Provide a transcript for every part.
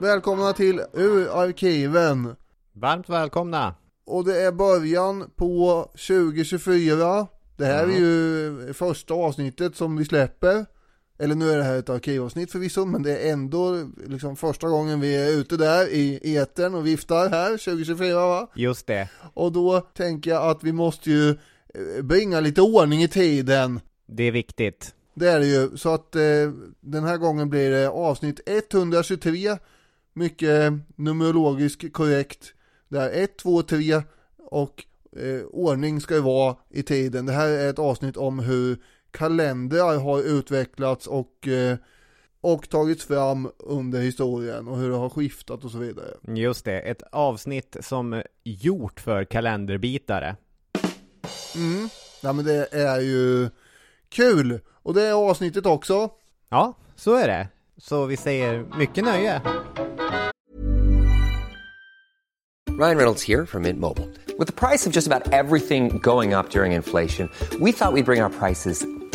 Välkomna till Ur arkiven. Varmt välkomna! Och det är början på 2024. Det här är ju första avsnittet som vi släpper. Eller nu är det här ett arkivavsnitt förvisso, men det är ändå liksom första gången vi är ute där i etern och viftar här 2024 va? Just det. Och då tänker jag att vi måste ju eh, bringa lite ordning i tiden. Det är viktigt. Det är det ju, så att eh, den här gången blir det avsnitt 123 Mycket numerologiskt korrekt. Där 1, 2, 3 och eh, ordning ska ju vara i tiden. Det här är ett avsnitt om hur kalendrar har utvecklats och eh, och tagits fram under historien och hur det har skiftat och så vidare. Just det, ett avsnitt som gjort för kalenderbitare. Mm, ja men det är ju kul! Och det är avsnittet också. Ja, så är det. Så vi säger mycket nöje. Ryan Reynolds here from Mint Mobile. With the price of just about everything going up during inflation, we thought we'd bring our prices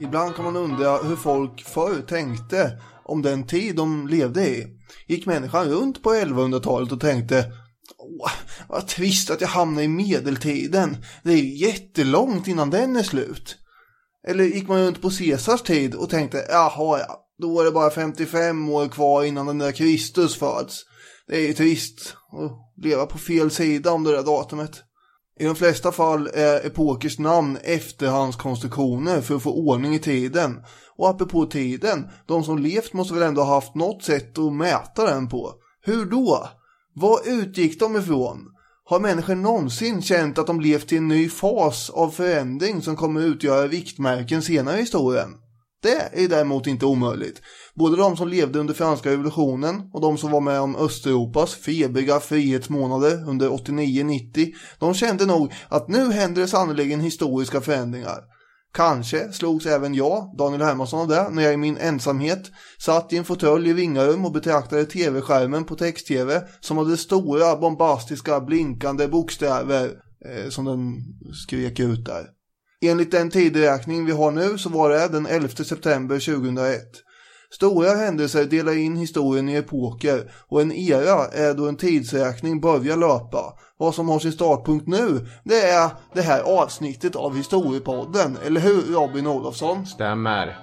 Ibland kan man undra hur folk förr tänkte om den tid de levde i. Gick människan runt på 1100-talet och tänkte Åh, vad trist att jag hamnar i medeltiden. Det är ju jättelångt innan den är slut. Eller gick man runt på Caesars tid och tänkte jaha ja, då är det bara 55 år kvar innan den där Kristus föds. Det är ju trist att leva på fel sida om det där datumet. I de flesta fall är epokers namn efterhandskonstruktioner för att få ordning i tiden. Och apropå tiden, de som levt måste väl ändå ha haft något sätt att mäta den på. Hur då? Vad utgick de ifrån? Har människor någonsin känt att de levt i en ny fas av förändring som kommer utgöra viktmärken senare i historien? Det är däremot inte omöjligt. Både de som levde under franska revolutionen och de som var med om Östeuropas febriga frihetsmånader under 89-90, de kände nog att nu händer det sannerligen historiska förändringar. Kanske slogs även jag, Daniel Hermansson av det, när jag i min ensamhet satt i en fåtölj i Vingarum och betraktade tv-skärmen på text-tv som hade stora, bombastiska, blinkande bokstäver eh, som den skrek ut där. Enligt den tideräkning vi har nu så var det den 11 september 2001. Stora händelser delar in historien i epoker och en era är då en tidsräkning börjar löpa. Vad som har sin startpunkt nu, det är det här avsnittet av Historiepodden, eller hur Robin Olofsson? Stämmer.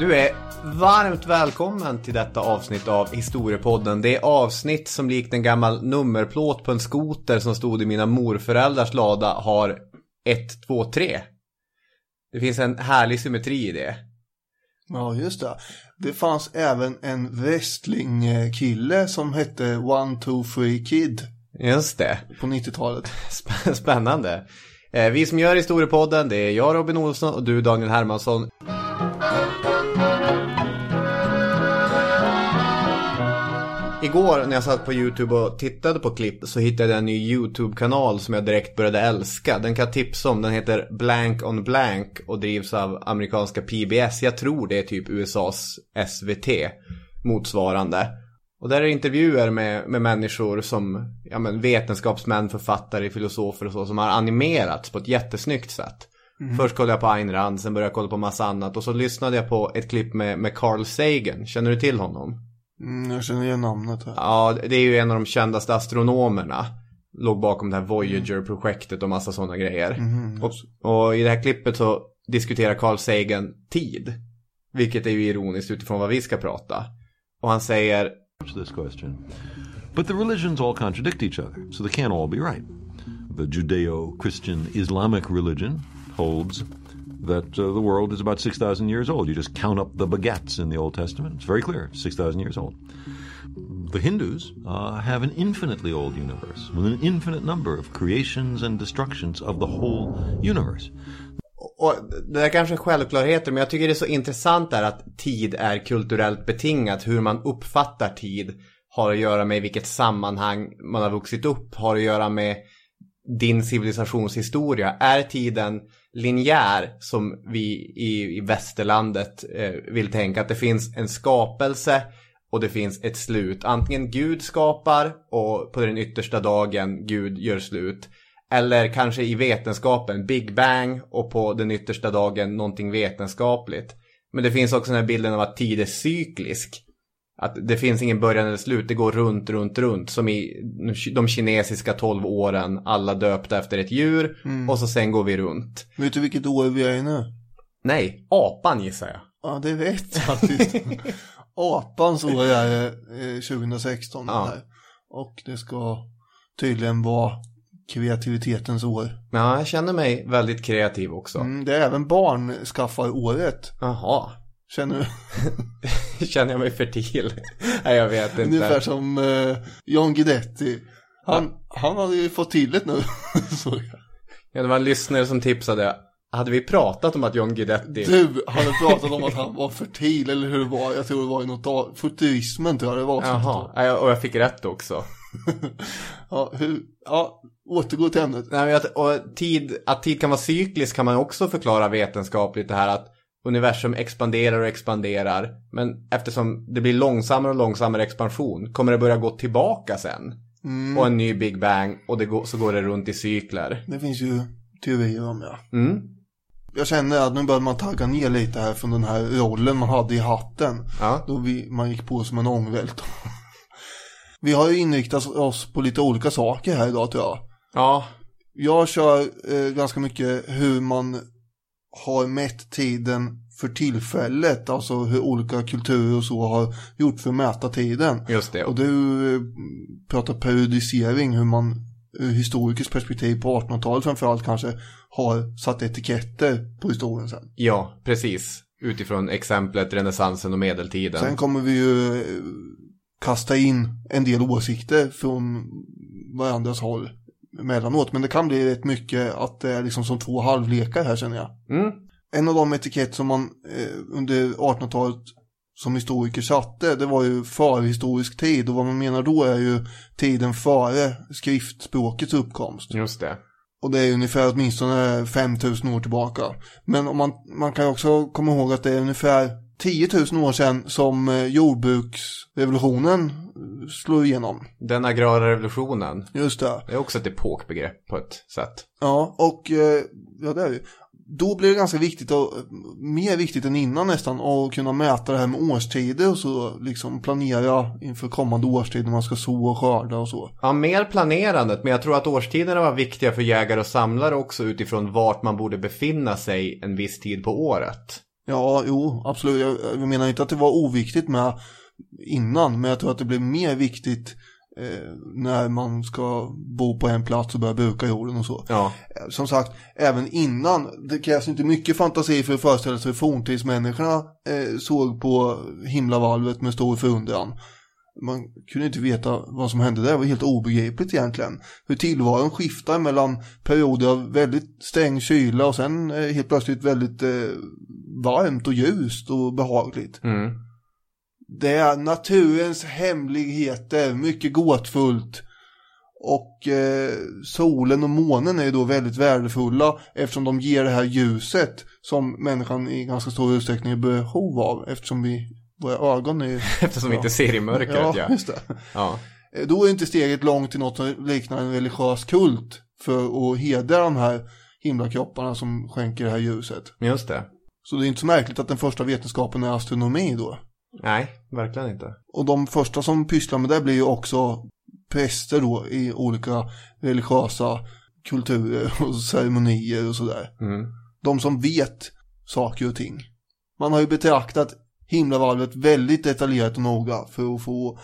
Du är varmt välkommen till detta avsnitt av Historiepodden. Det är avsnitt som likt en gammal nummerplåt på en skoter som stod i mina morföräldrars lada har 1, 2, 3. Det finns en härlig symmetri i det. Ja, just det. Det fanns även en wrestlingkille som hette One Two Three Kid Just det. på 90-talet. Sp- Spännande. Eh, Vi som gör Historiepodden, det är jag Robin Olsson och du Daniel Hermansson. Igår när jag satt på YouTube och tittade på klipp så hittade jag en ny YouTube-kanal som jag direkt började älska. Den kan jag tipsa om. Den heter Blank on Blank och drivs av amerikanska PBS. Jag tror det är typ USAs SVT motsvarande. Och där är det intervjuer med, med människor som ja, men vetenskapsmän, författare, filosofer och så som har animerats på ett jättesnyggt sätt. Först kollade jag på Ayn Rand, sen började jag kolla på massa annat och så lyssnade jag på ett klipp med, med Carl Sagan. Känner du till honom? Mm, jag känner igen namnet här. Ja, det är ju en av de kändaste astronomerna. Låg bakom det här Voyager-projektet och massa sådana grejer. och, och i det här klippet så diskuterar Carl Sagan tid. Vilket är ju ironiskt utifrån vad vi ska prata. Och han säger, this question. But the religions all contradict each other, so they can't all be right. The Judeo Christian Islamic religion holds that uh, the world is about 6,000 years old. You just count up the begats in the Old Testament. It's very clear 6,000 years old. The Hindus uh, have an infinitely old universe with an infinite number of creations and destructions of the whole universe. och det där kanske är självklarheter, men jag tycker det är så intressant där att tid är kulturellt betingat. Hur man uppfattar tid har att göra med vilket sammanhang man har vuxit upp, har att göra med din civilisationshistoria. Är tiden linjär som vi i, i västerlandet eh, vill tänka? Att det finns en skapelse och det finns ett slut. Antingen Gud skapar och på den yttersta dagen Gud gör slut. Eller kanske i vetenskapen, Big Bang och på den yttersta dagen någonting vetenskapligt. Men det finns också den här bilden av att tid är cyklisk. Att det finns ingen början eller slut, det går runt, runt, runt. Som i de kinesiska tolv åren, alla döpta efter ett djur. Och så sen går vi runt. Vet du vilket år vi är i nu? Nej, apan gissar jag. Ja, det vet jag faktiskt. Apans år är eh, 2016. Ja. Här. Och det ska tydligen vara kreativitetens år. Ja, jag känner mig väldigt kreativ också. Mm, det är även barn skaffar året. Jaha. Känner du? Känner jag mig fertil? Nej, jag vet inte. Ungefär som eh, John Guidetti. Han, han hade ju fått till det nu. Ja, det var en lyssnare som tipsade. Hade vi pratat om att John Guidetti... du hade pratat om att han var fertil eller hur det var. Jag tror det var i något av futurismen tror jag det var. Jaha, ja, och jag fick rätt också. Ja, hur, ja, återgå till ämnet. Nej, men att, och tid, att tid kan vara cyklisk kan man också förklara vetenskapligt det här att universum expanderar och expanderar. Men eftersom det blir långsammare och långsammare expansion kommer det börja gå tillbaka sen. Och en ny Big Bang och går, så går det runt i cykler. Det finns ju teorier om ja. Mm. Jag känner att nu börjar man tagga ner lite här från den här rollen man hade i hatten. Ja. Då vi, man gick på som en ångvält. vi har ju inriktat oss på lite olika saker här idag tror jag. Ja, Jag kör eh, ganska mycket hur man har mätt tiden för tillfället. Alltså hur olika kulturer och så har gjort för att mäta tiden. just det. Och du eh, pratar periodisering, hur man ur historikers perspektiv på 1800-talet framförallt kanske har satt etiketter på historien sen. Ja, precis. Utifrån exemplet renässansen och medeltiden. Sen kommer vi ju eh, kasta in en del åsikter från varandras håll emellanåt. Men det kan bli rätt mycket att det är liksom som två halvlekar här känner jag. Mm. En av de etikett som man eh, under 1800-talet som historiker satte, det var ju förhistorisk tid. Och vad man menar då är ju tiden före skriftspråkets uppkomst. Just det. Och det är ungefär åtminstone 5000 år tillbaka. Men om man, man kan ju också komma ihåg att det är ungefär 10 000 år sedan som eh, jordbruksrevolutionen eh, slog igenom. Den agrara revolutionen. Just det. Det är också ett epokbegrepp på ett sätt. Ja, och eh, ja, det är ju. Då blir det ganska viktigt, och, mer viktigt än innan nästan, att kunna mäta det här med årstider och så, liksom planera inför kommande årstid när man ska så och skörda och så. Ja, mer planerandet, men jag tror att årstiderna var viktiga för jägare och samlare också utifrån vart man borde befinna sig en viss tid på året. Ja, jo, absolut. Jag, jag menar inte att det var oviktigt med innan, men jag tror att det blev mer viktigt eh, när man ska bo på en plats och börja bruka jorden och så. Ja, Eh, Som sagt, även innan, det krävs inte mycket fantasi för att föreställa sig hur forntidsmänniskorna eh, såg på himlavalvet med stor förundran. Man kunde inte veta vad som hände där, det var helt obegripligt egentligen. Hur tillvaron skiftar mellan perioder av väldigt sträng kyla och sen eh, helt plötsligt väldigt eh, varmt och ljust och behagligt. mm. Det är naturens hemligheter, mycket gåtfullt. Och eh, solen och månen är ju då väldigt värdefulla eftersom de ger det här ljuset som människan i ganska stor utsträckning är behov av eftersom vi, våra ögon är ju... Eftersom vi inte ser i mörkret, Ja, ja. just det. Ja. Då är inte steget långt till något som liknar en religiös kult för att hedra de här himlakropparna som skänker det här ljuset. Just det. Så det är inte så märkligt att den första vetenskapen är astronomi då. Nej, verkligen inte. Och de första som pysslar med det blir ju också präster då i olika religiösa kulturer och ceremonier och sådär. Mm. De som vet saker och ting. Man har ju betraktat himlavalvet väldigt detaljerat och noga för att få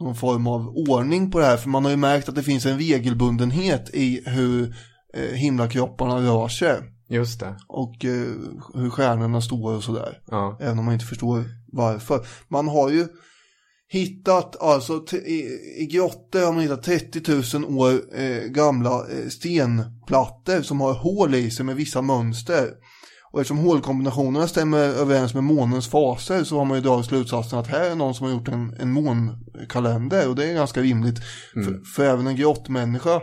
någon form av ordning på det här. För man har ju märkt att det finns en regelbundenhet i hur eh, himlakropparna rör sig. Just det. Och eh, hur stjärnorna står och sådär. Ja. Även om man inte förstår varför. Man har ju hittat, alltså i, i grottor har man hittat 30 000 år eh, gamla eh, stenplattor som har hål i sig med vissa mönster. Och eftersom hålkombinationerna stämmer överens med månens faser så har man ju dragit slutsatsen att här är någon som har gjort en, en månkalender och det är ganska rimligt. För, för även en grottmänniska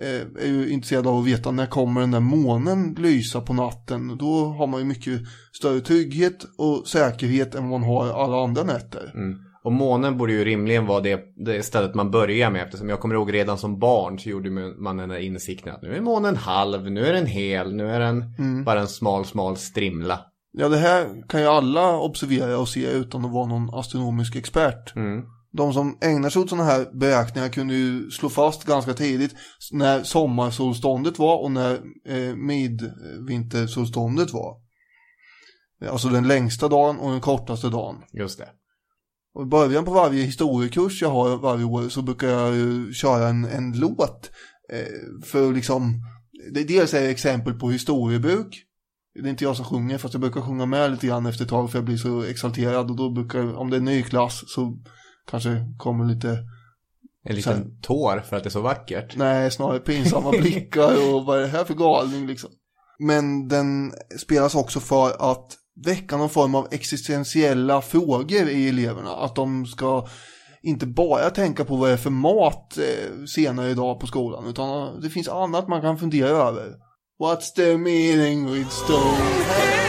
eh, är ju intresserad av att veta när kommer den där månen lysa på natten. Då har man ju mycket större trygghet och säkerhet än vad man har alla andra nätter. Mm. Och månen borde ju rimligen vara det, det stället man börjar med eftersom jag kommer ihåg redan som barn så gjorde man den här insikten att nu är månen halv, nu är den hel, nu är den bara en smal, smal strimla. Ja, det här kan ju alla observera och se utan att vara någon astronomisk expert. Mm. De som ägnar sig åt sådana här beräkningar kunde ju slå fast ganska tidigt när sommarsolståndet var och när eh, midvintersolståndet var. Alltså den längsta dagen och den kortaste dagen. Just det. Och i början på varje historiekurs jag har varje år så brukar jag köra en, en låt. Eh, för liksom, det dels är det exempel på historiebruk. Det är inte jag som sjunger fast jag brukar sjunga med lite grann efter ett tag för jag blir så exalterad och då brukar, om det är en ny klass så kanske kommer lite, En liten tår för att det är så vackert. nej snarare pinsamma blickar och vad är det här för galning liksom. Men den spelas också för att väcka någon form av existentiella frågor i eleverna. Att de ska inte bara tänka på vad det är för mat eh, senare idag på skolan. Utan det finns annat man kan fundera över. What's the meaning with Stonehenge?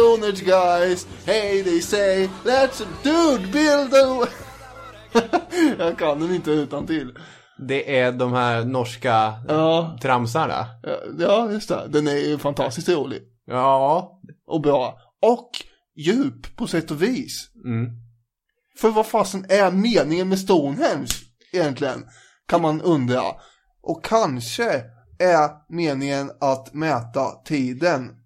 Stonehenge guys, hey they say, let's dude build a... Jag kan den inte utan till. Det är de här norska Ja. tramsarna. Ja, just det. Den är ju fantastiskt rolig. Ja. Och bra. Och djup på sätt och vis. Mm. För vad fasen är meningen med Stonehenge egentligen? Kan man undra. Och kanske är meningen att mäta tiden.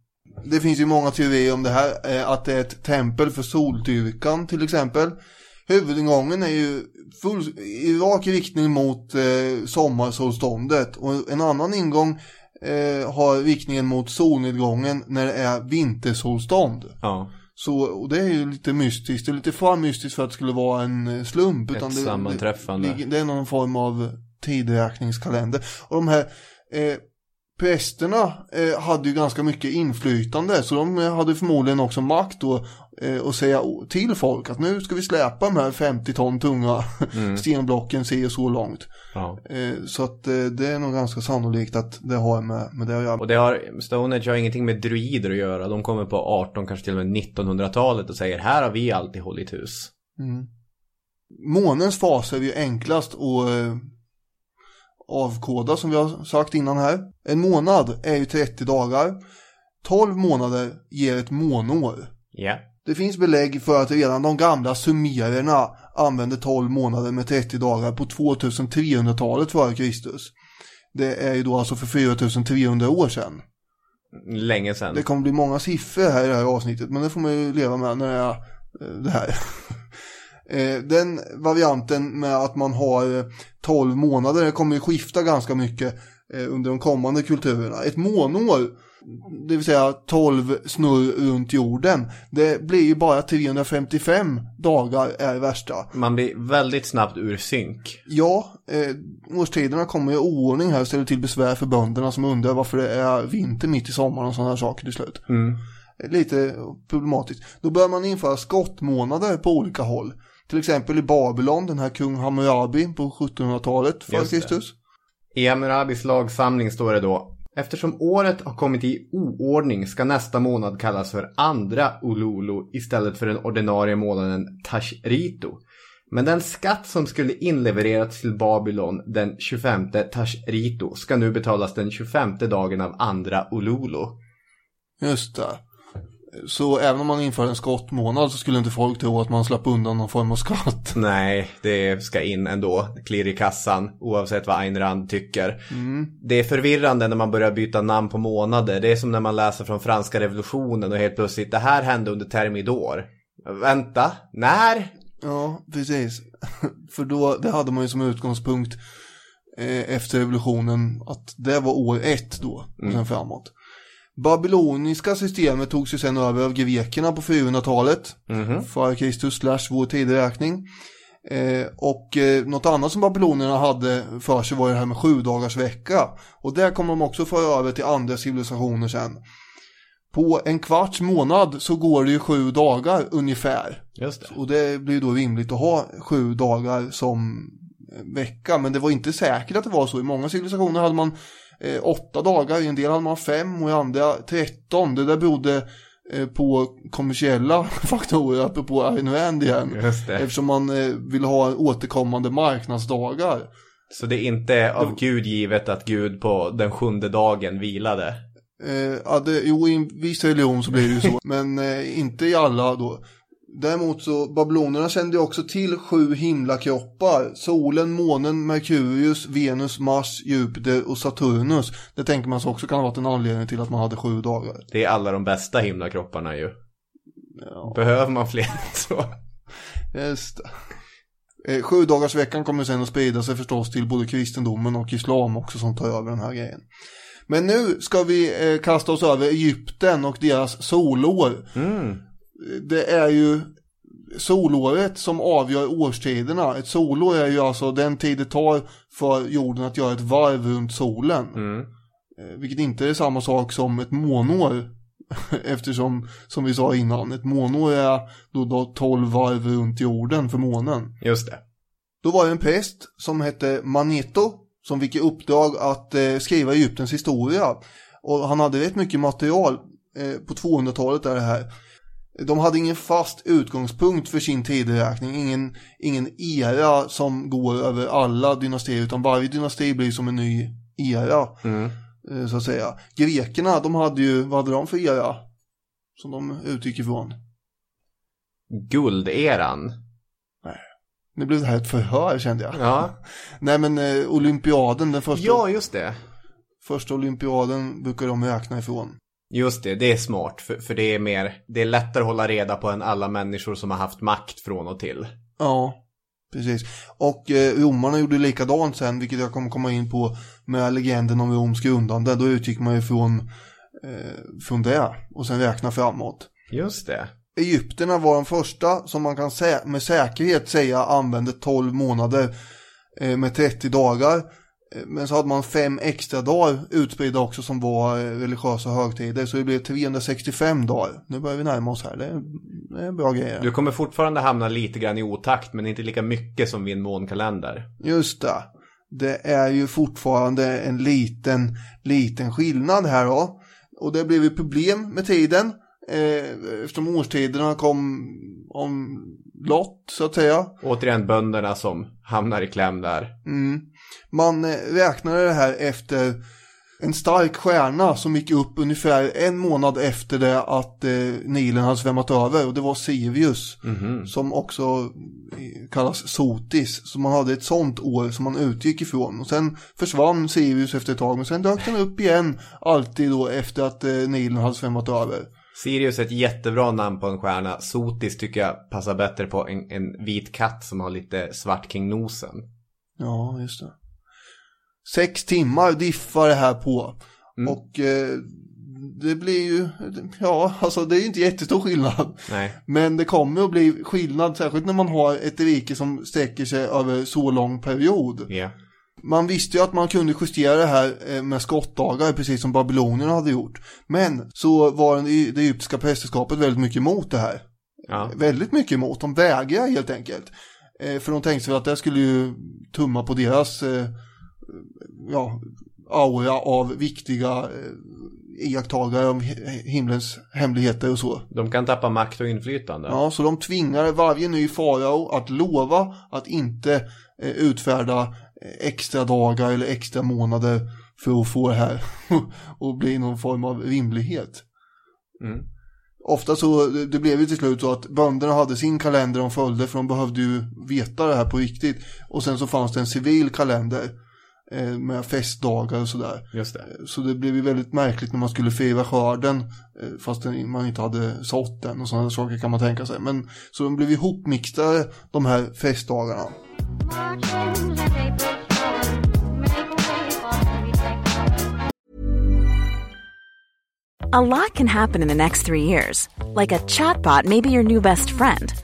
Det finns ju många teorier om det här. eh, Att det är ett tempel för soldyrkan till exempel. Huvudingången är ju full, i rak riktning mot eh, sommarsolståndet. Och en annan ingång eh, har riktningen mot solnedgången när det är vintersolstånd. Ja. Så, och det är ju lite mystiskt. Det är lite för mystiskt för att det skulle vara en eh, slump. Ett utan det, sammanträffande. Det, det är någon form av tidräkningskalender. Och de här eh, prästerna eh, hade ju ganska mycket inflytande. Så de eh, hade förmodligen också makt då eh, att säga till folk att nu ska vi släpa de här 50 ton tunga stenblocken se så långt. ja. Eh, så att eh, det är nog ganska sannolikt att det har med, med det att göra. Och det har, Stonehenge har ingenting med druider att göra. De kommer på 18, kanske till och med 1900-talet och säger här har vi alltid hållit hus. Månens faser är ju enklast att eh, avkoda som vi har sagt innan här. En månad är ju 30 dagar. 12 månader ger ett månår. Ja. Det finns belägg för att redan de gamla sumererna använde 12 månader med 30 dagar på 2300-talet före Kristus. Det är ju då alltså för 4300 år sedan. Länge sedan. Det kommer bli många siffror här i det här avsnittet, men det får man ju leva med när det är eh, det här. Eh, Den varianten med att man har eh, 12 månader det kommer ju skifta ganska mycket eh, under de kommande kulturerna. Ett månår, det vill säga 12 snurr runt jorden, det blir ju bara 355 dagar är det värsta. Man blir väldigt snabbt ur synk. Ja, eh, årstiderna kommer i oordning här och ställer till besvär för bönderna som undrar varför det är vinter mitt i sommaren och sådana här saker till slut. Eh, Lite problematiskt. Då börjar man införa skottmånader på olika håll. Till exempel i Babylon, den här kung Hammurabi på 1700-talet före. Kristus. I Hammurabis lagsamling står det då Eftersom året har kommit i oordning ska nästa månad kallas för andra Ululu istället för den ordinarie månaden Tashrito. Men den skatt som skulle inlevererats till Babylon den 25 Tashrito ska nu betalas den 25 dagen av andra Ululu. Just det. Så även om man inför en skottmånad så skulle inte folk tro att man slapp undan någon form av skatt. Nej, det ska in ändå. Klirr i kassan oavsett vad Ayn Rand tycker. Det är förvirrande när man börjar byta namn på månader. Det är som när man läser från franska revolutionen och helt plötsligt det här hände under termidor. Vänta, när? Ja, precis. För då, det hade man ju som utgångspunkt eh, efter revolutionen att det var år ett då och sen framåt. Babyloniska systemet togs ju sen över av grekerna på 400-talet. Före Kristus slash vår tideräkning. Eh, och eh, något annat som babylonierna hade för sig var det här med sju dagars vecka. Och där kommer de också föra över till andra civilisationer sen. På en kvarts månad så går det ju sju dagar ungefär. Just det. Och det blir då rimligt att ha sju dagar som vecka. Men det var inte säkert att det var så. I många civilisationer hade man eh, åtta dagar, i en del hade man fem och i andra tretton. Det där berodde eh, på kommersiella faktorer, apropå Ayn Rand igen. Det. Eftersom man eh, vill ha återkommande marknadsdagar. Så det är inte av Gud givet att Gud på den sjunde dagen vilade. Eh, ja, det, jo, i en viss religion så blir det ju så, men eh, inte i alla då. Däremot så, babylonierna kände också till sju himlakroppar. Solen, månen, Merkurius, Venus, Mars, Jupiter och Saturnus. Det tänker man sig också kan ha varit en anledning till att man hade sju dagar. Det är alla de bästa himlakropparna ju. Behöver man fler än så? Just det. Eh, sju dagars veckan kommer sen att sprida sig förstås till både kristendomen och islam också som tar över den här grejen. Men nu ska vi eh, kasta oss över Egypten och deras solår. Det är ju solåret som avgör årstiderna. Ett solår är ju alltså den tid det tar för jorden att göra ett varv runt solen. Eh, Vilket inte är samma sak som ett månår. Eftersom, som vi sa innan, ett månår är då, då 12 varv runt jorden för månen. Just det. Då var det en präst som hette Manetto som fick i uppdrag att eh, skriva Egyptens historia. Och han hade rätt mycket material eh, på 200-talet är det här. De hade ingen fast utgångspunkt för sin tideräkning, ingen, ingen era som går över alla dynastier, utan varje dynasti blir som en ny era, eh, så att säga. Grekerna, de hade ju, vad hade de för era? Som de utgick ifrån. Gulderan. Nu blev det här ett förhör kände jag. Ja. Nej men eh, olympiaden, den första, Ja, just det. första olympiaden brukar de räkna ifrån. Just det, det är smart. För, för det är mer, det är lättare att hålla reda på än alla människor som har haft makt från och till. Ja, precis. Och eh, romarna gjorde likadant sen, vilket jag kommer komma in på med legenden om Roms grundande. Då utgick man ju från, eh, från det och sen räkna framåt. Just det. Egypterna var de första som man kan sä- med säkerhet säga använde 12 månader eh, med 30 dagar. Men så hade man fem extra dagar utspridda också som var eh, religiösa högtider. Så det blev 365 dagar. Nu börjar vi närma oss här. Det är, det är bra grejer. Du kommer fortfarande hamna lite grann i otakt, men inte lika mycket som vid en månkalender. Just det. Det är ju fortfarande en liten, liten skillnad här då. Och det blev ju problem med tiden. Eh, eftersom årstiderna kom om lott så att säga. Återigen bönderna som hamnar i kläm där. Mm. Man eh, räknade det här efter en stark stjärna som gick upp ungefär en månad efter det att eh, Nilen hade svämmat över och det var Sirius som också eh, kallas Sotis. Så man hade ett sånt år som man utgick ifrån och sen försvann Sirius efter ett tag men sen dök den upp igen alltid då efter att eh, Nilen hade svämmat över. Sirius är ett jättebra namn på en stjärna. Sotis tycker jag passar bättre på en, en vit katt som har lite svart kring nosen. Ja, just det. Sex timmar diffar det här på. Och eh, det blir ju, ja alltså det är ju inte jättestor skillnad. Nej. Men det kommer att bli skillnad, särskilt när man har ett rike som sträcker sig över så lång period. Ja. Man visste ju att man kunde justera det här eh, med skottdagar, precis som babylonierna hade gjort. Men så var det egyptiska prästerskapet väldigt mycket emot det här. Ja. Väldigt mycket emot, de vägrar helt enkelt. Eh, För de tänkte sig att det skulle ju tumma på deras eh, ja, aura av viktiga eh, iakttagare hi- himlens hemligheter och så. De kan tappa makt och inflytande. Ja, så de tvingar varje ny farao att lova att inte eh, utfärda eh, extra dagar eller extra månader för att få det här och bli någon form av rimlighet. Mm. Ofta så, det- blev ju till slut så att bönderna hade sin kalender de följde för de behövde ju veta det här på riktigt. Och sen så fanns det en civil kalender med festdagar och sådär. Just det. Så det blev ju väldigt märkligt när man skulle fira skörden eh, fast man inte hade sått den och sådana saker kan man tänka sig. Men så de blev ihopmixade de här festdagarna. A lot can happen in the next three years. Like a chatbot may be your new best friend.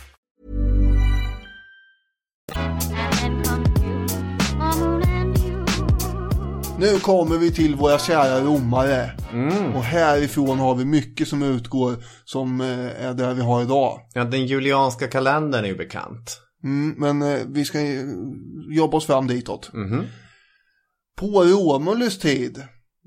Nu kommer vi till våra kära romare. Mm. Och härifrån har vi mycket som utgår som eh, är där vi har idag. Ja, den julianska kalendern är ju bekant. Mm, men eh, vi ska eh, jobba oss fram ditåt. Mhm. På Romulus tid.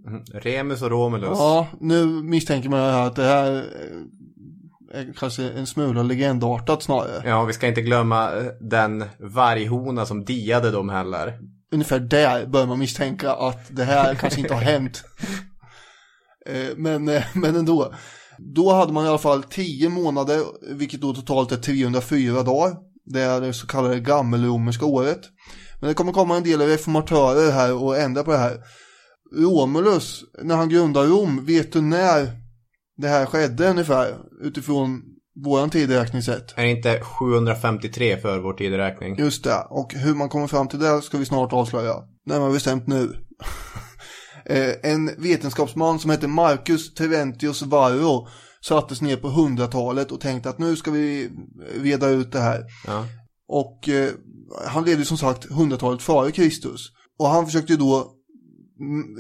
Mhm. Remus och Romulus. Ja, nu misstänker man här att det här eh, är kanske en smula legendartat snarare. Ja, vi ska inte glömma eh, den varghona som diade dem heller. Ungefär där bör man misstänka att det här kanske inte har hänt. Eh, Men, eh, men ändå. Då hade man i alla fall 10 månader, vilket då totalt är 304 dagar. Det är det så kallade gammelromerska året. Men det kommer komma en del reformatörer här och ändra på det här. Romulus, när han grundade Rom, vet du när det här skedde ungefär? Utifrån våran tideräkningssätt. Är det inte 753 för vår tideräkning? Just det, och hur man kommer fram till det ska vi snart avslöja. Närmare bestämt nu. Eh, en vetenskapsman som heter Marcus Terentius Varro sattes ner på hundratalet och tänkte att nu ska vi reda ut det här. Ja. Och eh, han levde som sagt hundratalet före Kristus. Och han försökte ju då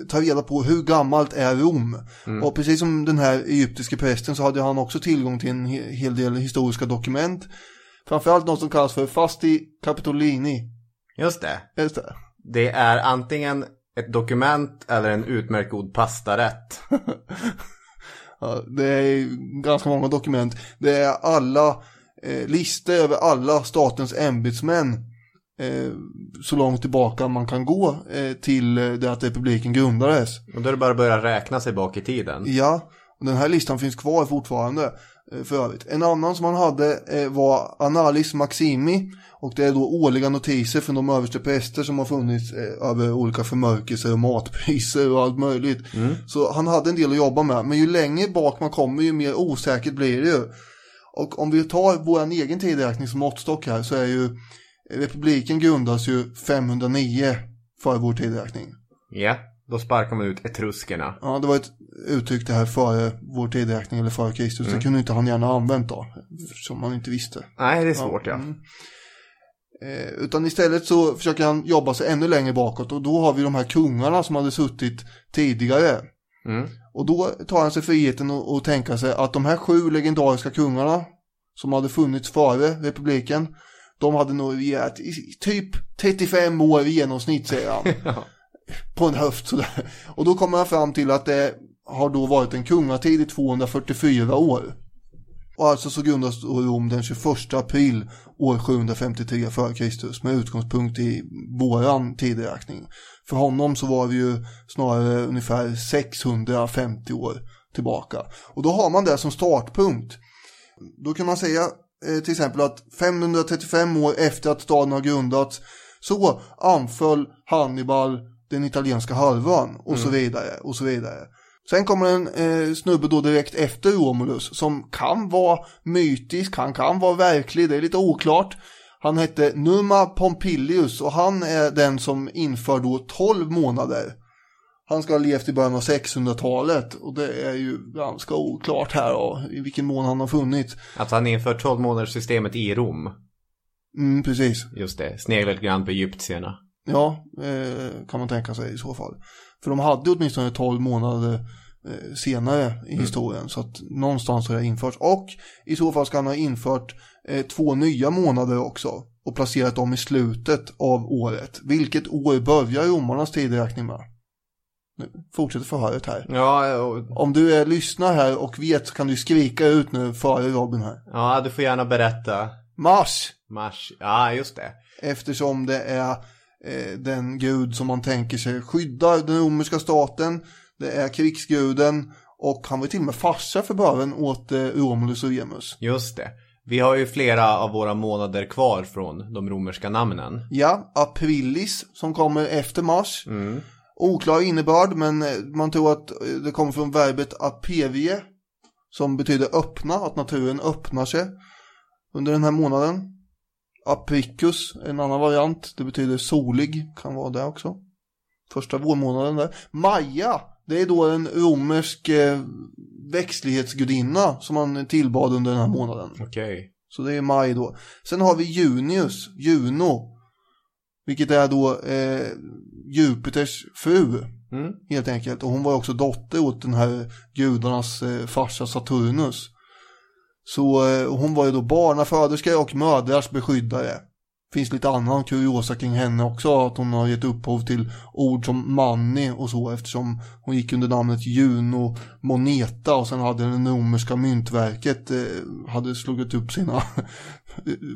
ta reda på hur gammalt är Rom. Och precis som den här egyptiske prästen så hade han också tillgång till en he- hel del historiska dokument. Framförallt något som kallas för Fasti Capitolini. Just det. Just det. Det är antingen ett dokument eller en utmärkt god pastarätt. Ja, det är ganska många dokument. Det är alla eh, listor över alla statens ämbetsmän. Eh, så långt tillbaka man kan gå eh, till eh, det att republiken grundades. Och då är det bara att börja räkna sig bak i tiden. Ja, och den här listan finns kvar fortfarande. för övrigt. En annan som han hade var Analis Maximi och det är då årliga notiser från de överste präster som har funnits över olika förmörkelser och matpriser och allt möjligt. Så han hade en del att jobba med, men ju längre bak man kommer ju mer osäkert blir det ju. Och om vi tar vår egen tideräkning som måttstock här så är ju republiken grundas ju 509 för vår tideräkning. Ja, då sparkar man ut etruskerna. Ja, det var ett uttryck det här före vår tideräkning eller före Kristus. Det kunde inte han gärna ha använt då, som han inte visste. Nej, det är svårt ja. mm. Eh, utan istället så försöker han jobba sig ännu längre bakåt och då har vi de här kungarna som hade suttit tidigare. Mm. Och då tar han sig friheten att att tänka sig att de här sju legendariska kungarna som hade funnits före republiken, de hade nog i typ 35 år i genomsnitt säger han. På en höft sådär. Och då kommer han fram till att det har då varit en kungatid i 244 år. Och alltså så grundas då Rom den 21 april år 753 f.Kr. med utgångspunkt i våran tideräkning. För honom så var vi ju snarare ungefär 650 år tillbaka. Och då har man det som startpunkt. Då kan man säga eh, till exempel att 535 år efter att staden har grundats så anföll Hannibal den italienska halvön och så vidare och så vidare. Sen kommer en eh, snubbe då direkt efter Romulus som kan vara mytisk, han kan vara verklig, det är lite oklart. Han hette Numa Pompilius och han är den som inför då 12 månader. Han ska ha levt i början av 600-talet och det är ju ganska oklart här då, i vilken mån han har funnits. Att han inför 12 månaders systemet i Rom. Mm, precis. Just det, sneglar lite grann på egyptierna. Ja, eh, kan man tänka sig i så fall. För de hade åtminstone 12 månader eh, senare i historien. Så att någonstans har det införts. Och i så fall ska han ha infört eh, två nya månader också. Och placerat dem i slutet av året. Vilket år börjar romarnas tideräkning med? Nu fortsätter förhöret här. Ja, och, Om du är lyssnar här och vet så kan du skrika ut nu före Robin här. ja, du får gärna berätta. Mars! Mars, ja just det. Eftersom det är eh, den gud som man tänker sig skyddar den romerska staten. Det är krigsguden och han var till och med farsa för början åt eh, Romulus och Remus. Just det. Vi har ju flera av våra månader kvar från de romerska namnen. Ja, aprilis som kommer efter mars. Oklar innebörd men eh, man tror att eh, det kommer från verbet apevie som betyder öppna, att naturen öppnar sig under den här månaden. Apricus, en annan variant, det betyder solig, kan vara det också. Första vårmånaden där. Maja, det är då en romersk eh, växtlighetsgudinna som man tillbad under den här månaden. Okej. Så det är maj då. Sen har vi Junius, Juno. Vilket är då eh, Jupiters fru. Mm. Helt enkelt. Och hon var också dotter åt den här gudarnas eh, farsa Saturnus. Så eh, hon var ju då barnaföderska och mödrars beskyddare. Finns lite annan kuriosa kring henne också. Att hon har gett upphov till ord som manni och så. Eftersom hon gick under namnet Juno Moneta. Och sen hade den romerska myntverket eh, hade slagit upp sina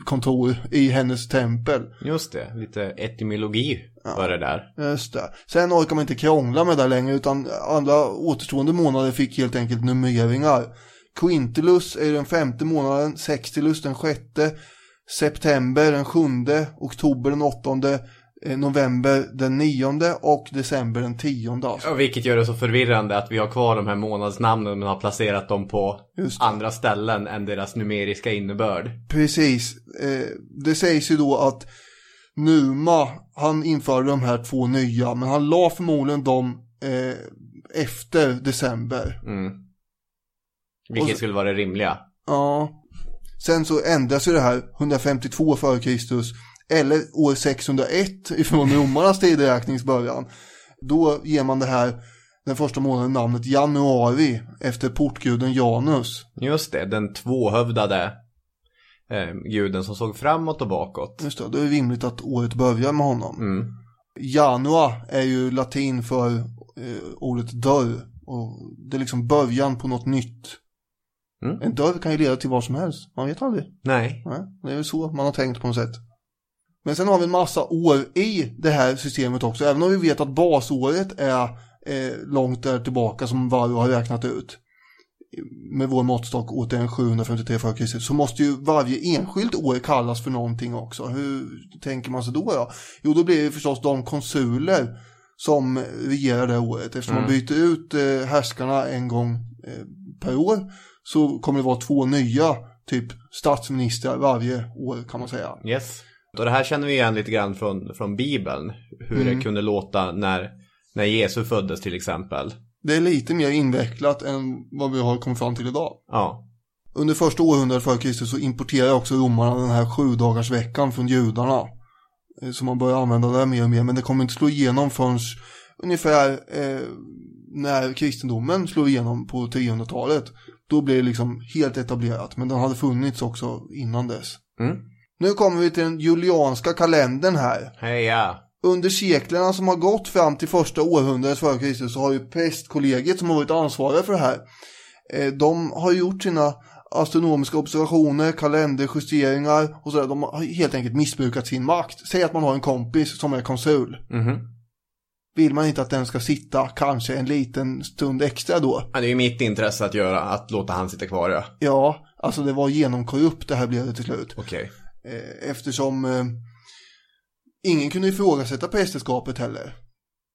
kontor i hennes tempel. Just det, lite etymologi var det där. Just det. Sen orkar man inte krångla med det längre utan alla återstående månader fick helt enkelt numreringar. Quintilus är den femte månaden, Sextilus den sjätte, September den sjunde, Oktober den åttonde, November den nionde och December den tionde. Alltså. Ja, vilket gör det så förvirrande att vi har kvar de här månadsnamnen men har placerat dem på andra ställen än deras numeriska innebörd. Precis. Eh, det sägs ju då att Numa, han införde de här två nya, men han la förmodligen dem eh, efter december. Mm. Vilket så- skulle vara det rimliga. Ja. Sen så ändras ju det här 152 f.Kr. eller år 601 ifrån romarnas tideräkningsbörjan. Då ger man det här den första månaden namnet januari efter portguden Janus. Just det, den tvåhövdade eh, guden som såg framåt och bakåt. Just det, då är det rimligt att året börjar med honom. Mm. Janua är ju latin för eh, ordet dörr. Och det är liksom början på något nytt. Mm. En dörr kan ju leda till vad som helst. Man vet aldrig. Nej. Nej, det är väl så man har tänkt på något sätt. Men sen har vi en massa år i det här systemet också. Även om vi vet att basåret är eh, långt där tillbaka som Varro har räknat ut. med vår måttstock återigen 753 f.Kr. så måste ju varje enskilt år kallas för någonting också. Hur tänker man sig då? då? Jo, då blir det förstås de konsuler som regerar det året. Eftersom man byter ut eh, härskarna en gång eh, per år så kommer det vara två nya typ statsministrar varje år kan man säga. Yes. Och det här känner vi igen lite grann från, från Bibeln. Hur det kunde låta när, när Jesus föddes till exempel. Det är lite mer invecklat än vad vi har kommit fram till idag. Ja. Under första århundradet före Kristus så importerade också romarna den här sju dagars veckan från judarna. Eh, Så man börjar använda det mer och mer, men det kommer inte slå igenom förrän ungefär eh, när kristendomen slår igenom på 300-talet. Då blir det liksom helt etablerat, men den hade funnits också innan dess. Mm. Nu kommer vi till den julianska kalendern här. Heja. Under seklerna som har gått fram till första århundradet före Kristus så har ju prästkollegiet som har varit ansvariga för det här. eh, De har gjort sina astronomiska observationer, kalenderjusteringar och sådär. De har helt enkelt missbrukat sin makt. Säg att man har en kompis som är konsul. Mhm. Vill man inte att den ska sitta kanske en liten stund extra då? Ja, det är ju mitt intresse att göra, att låta han sitta kvar ja. Ja, alltså det var genomkorrupt det här blev det till slut. Okej. Eh, Eftersom eh, ingen kunde ifrågasätta prästerskapet heller.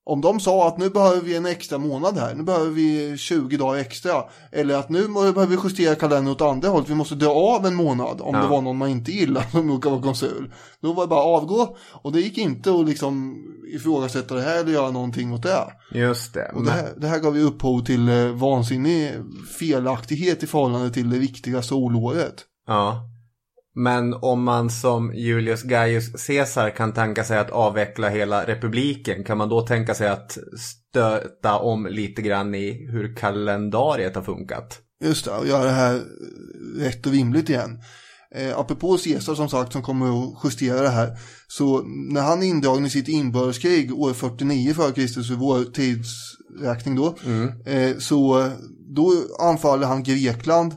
Om de sa att nu behöver vi en extra månad här, nu behöver vi 20 dagar extra. Eller att nu behöver vi justera kalendern åt andra hållet, vi måste dra av en månad om Ja. det var någon man inte gillade som råkade vara konsul. Då var det bara att avgå och det gick inte att liksom ifrågasätta det här eller göra någonting åt det. Just det. Och det här, det här gav ju upphov till eh, vansinnig felaktighet i förhållande till det viktiga solåret. Ja. Men om man som Julius Gaius Caesar kan tänka sig att avveckla hela republiken, kan man då tänka sig att stöta om lite grann i hur kalendariet har funkat? Just det, och göra det här rätt och rimligt igen. Eh, apropå Caesar som sagt som kommer att justera det här. Så när han är indragen i sitt inbördeskrig år 49 f.Kr. för vår tidsräkning då. Eh, så då anfaller han Grekland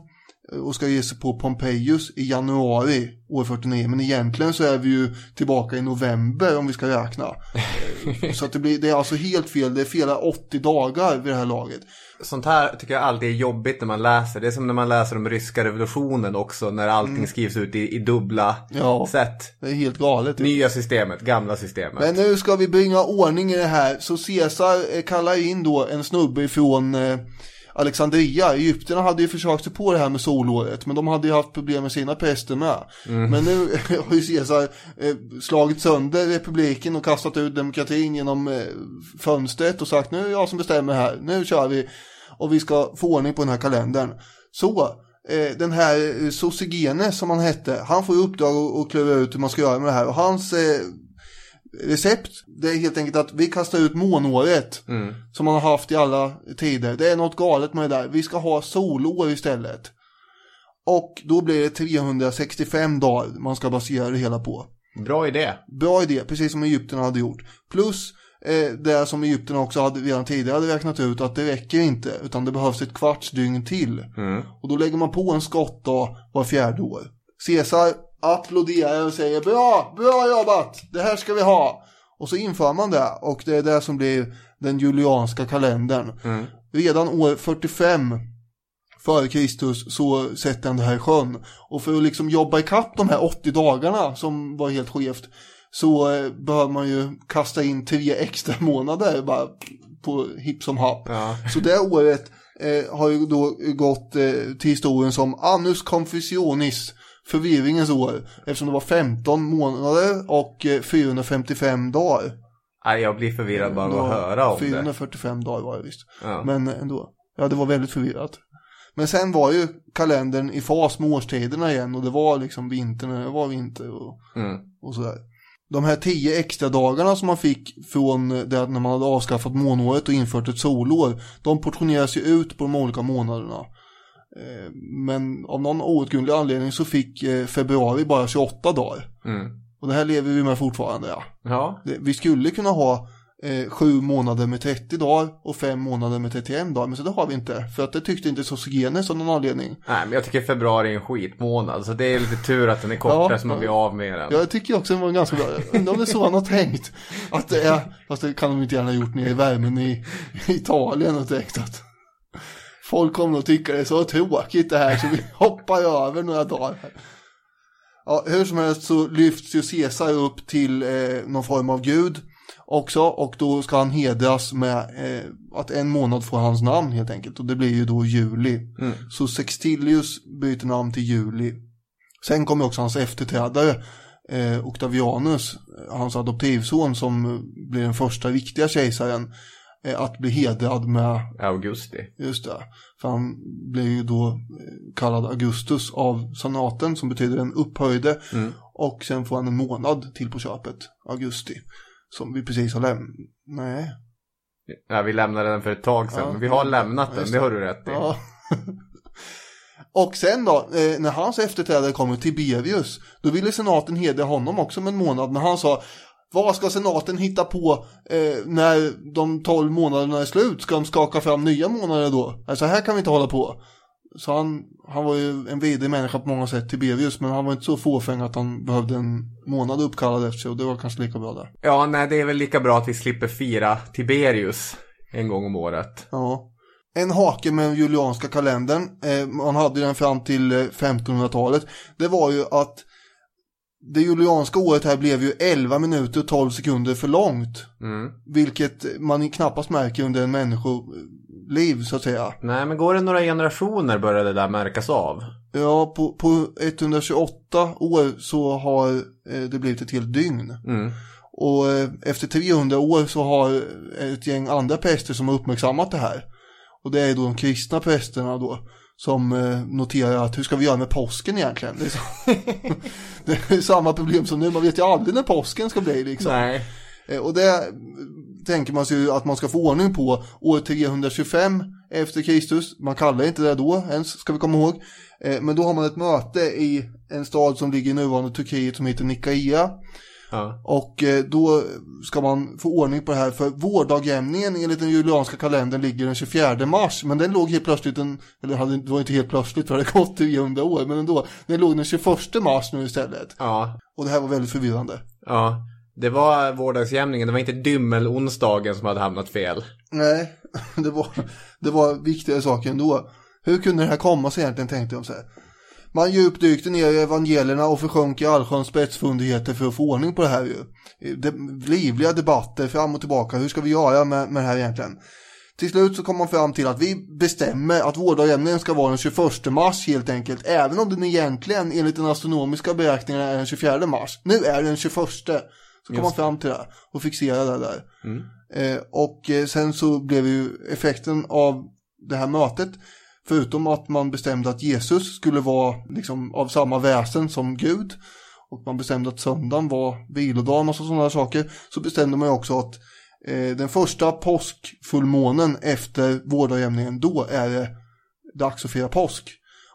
och ska ge sig på Pompejus i januari år 49. Men egentligen så är vi ju tillbaka i november om vi ska räkna. Eh, så att det, blir, det är alltså helt fel, det är fel 80 dagar vid det här laget. Sånt här tycker jag alltid är jobbigt när man läser. Det är som när man läser om ryska revolutionen också, när allting skrivs ut i, i dubbla Ja. sätt. Det är helt galet. Nya systemet, gamla systemet. Men nu ska vi bringa ordning i det här. Så Caesar eh, kallar in då en snubbe från eh, Alexandria. Egypterna hade ju försökt sig på det här med solåret. Men de hade ju haft problem med sina präster med. Men nu har ju Caesar eh, slagit sönder republiken och kastat ut demokratin genom eh, fönstret och sagt nu är jag som bestämmer här. Nu kör vi. Och vi ska få ordning på den här kalendern. Så eh, den här Sosigenes som han hette, han får i uppdrag att, klura ut hur man ska göra med det här. Och hans recept, det är helt enkelt att vi kastar ut månåret som man har haft i alla tider. Det är något galet med det där. Vi ska ha solår istället. Och då blir det 365 dagar man ska basera det hela på. Bra idé. Bra idé, precis som Egypten hade gjort. Plus eh, det som Egypten också hade redan tidigare hade räknat ut att det räcker inte, utan det behövs ett kvarts dygn till. Och då lägger man på en skottdag var fjärde år. Caesar applåderar och säger bra, bra jobbat, det här ska vi ha. Och så inför man det och det är det som blir den julianska kalendern. Redan år 45 före Kristus så sätter han det här i sjön. Och för att liksom jobba ikapp de här 80 dagarna som var helt skevt så eh, behöver man ju kasta in tre extra månader bara på hipp som happ. Så det året eh, har ju då gått eh, till historien som Annus Confusionis, förvirringens år, eftersom det var 15 månader och eh, 455 dagar. Nej, jag blir förvirrad bara av att höra om det. 445 dagar var det visst. Ja. Men ändå. Ja, det var väldigt förvirrat. Men sen var ju kalendern i fas med årstiderna igen och det var liksom vinter när det var vinter och, Mm. och sådär. De här tio extra dagarna som man fick från det att när man hade avskaffat månåret och infört ett solår, de portioneras ju ut på de olika månaderna. Eh, Men av någon outgrundlig anledning så fick eh, februari bara 28 dagar. Mm. Och det här lever vi med fortfarande ja. Ja, Vi skulle kunna ha eh, sju månader med 30 dagar och fem månader med 31 dagar. Men så det har vi inte. För att det tyckte inte Sosogenes av någon anledning. nej men jag tycker februari är en skitmånad. Så det är lite tur att den är kortare Ja, så man blir av med den. Jag tycker också det var ganska bra. Undrar om det är så han har tänkt. Att det är, fast det kan de inte gärna ha gjort nere i värmen i, i Italien och tänkt att Folk kommer att tycka det är så tråkigt det här så vi hoppar över några dagar. Ja, hur som helst så lyfts ju Caesar upp till eh, någon form av gud också och då ska han hedras med eh, att en månad får hans namn helt enkelt och det blir ju då juli. Så Sextilius byter namn till juli. Sen kommer också hans efterträdare eh, Octavianus, eh, hans adoptivson som blir den första riktiga kejsaren att bli hedrad med Augusti. Just det. För han blev ju då eh, kallad Augustus av senaten som betyder den upphöjde. Och sen får han en månad till på köpet, augusti. Som vi precis har lämnat. Nej. Ja, vi lämnade den för ett tag sedan. Ja. vi har lämnat den, Just det har du rätt i. Ja. och sen då, eh, när hans efterträdare kommer, Tiberius, då ville senaten hedra honom också med en månad. Men han sa, vad ska senaten hitta på eh, när de tolv månaderna är slut? Ska de skaka fram nya månader då? Alltså här kan vi inte hålla på. Så han, han var ju en vidrig människa på många sätt, Tiberius, men han var inte så fåfäng att han behövde en månad uppkallad efter sig och det var kanske lika bra där. Ja, nej, det är väl lika bra att vi slipper fira Tiberius en gång om året. Ja. En hake med den julianska kalendern, eh, man hade den fram till eh, 1500-talet, det var ju att det julianska året här blev ju 11 minuter och 12 sekunder för långt. Mm. Vilket man knappast märker under en människoliv så att säga. Nej, men går det några generationer börjar det där märkas av. Ja, på, på 128 år så har eh, det blivit ett helt dygn. Mm. Och eh, efter 300 år så har ett gäng andra präster som har uppmärksammat det här. Och det är då de kristna prästerna då. Som eh, noterar att hur ska vi göra med påsken egentligen? Det är, så, det är samma problem som nu, man vet ju aldrig när påsken ska bli liksom. Nej. Eh, Och det tänker man sig ju att man ska få ordning på år 325 efter Kristus. Man kallar inte det då ens, ska vi komma ihåg. Eh, Men då har man ett möte i en stad som ligger i nuvarande Turkiet som heter Nikaia. Ja. Och eh, då ska man få ordning på det här för vårdagjämningen enligt den julianska kalendern ligger den 24 mars. Men den låg helt plötsligt, en, eller hade, det var inte helt plötsligt för det hade gått 300 år, men ändå. Den låg den 21 mars nu istället. Ja. Och det här var väldigt förvirrande. Ja. Det var vårdagsjämningen, det var inte dymmelonsdagen som hade hamnat fel. Nej, det var, det var viktigare saker ändå. Hur kunde det här komma sig egentligen tänkte de så här. Man djupdykte ner i evangelierna och försjönk i allsköns spetsfundigheter för att få ordning på det här ju. De, livliga debatter fram och tillbaka, hur ska vi göra med, med det här egentligen? Till slut så kom man fram till att vi bestämmer att vårdagjämningen ska vara den 21 mars helt enkelt. Även om den egentligen enligt den astronomiska beräkningen är den 24 mars. Nu är den 21. Så kom man fram till det och fixerade det där. Eh, och eh, sen så blev ju effekten av det här mötet, förutom att man bestämde att Jesus skulle vara liksom av samma väsen som Gud, och man bestämde att söndagen var vilodagen och så- sådana saker, så bestämde man också att eh, den första påskfullmånen efter vårdagjämningen, då är det dags att fira påsk.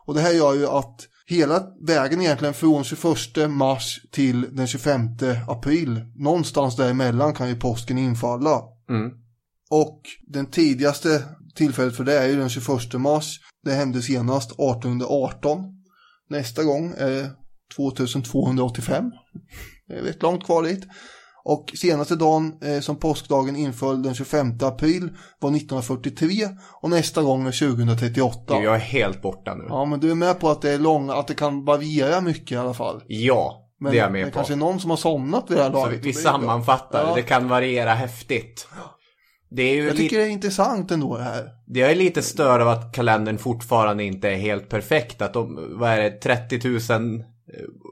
Och det här gör ju att hela vägen egentligen från 21 mars till den 25 april, någonstans däremellan kan ju påsken infalla. Mm. Och den tidigaste tillfället för det är ju den 21 mars. Det hände senast 1818. Nästa gång är det 2285. Det är rätt långt kvar dit. Och senaste dagen eh, som påskdagen inföll den 25 april var 1943 och nästa gång är 2038. Gud, jag är helt borta nu. Ja, Ja men du är med på att det är långa, att det kan variera mycket i alla fall. Men det är jag med det på. kanske är någon som har somnat vid det här Så vi, laget. vi bra. sammanfattar, Ja. det kan variera häftigt. Det är ju Jag tycker det är intressant ändå det här. jag är lite störd av att kalendern fortfarande inte är helt perfekt. Att om, vad är det, 30 000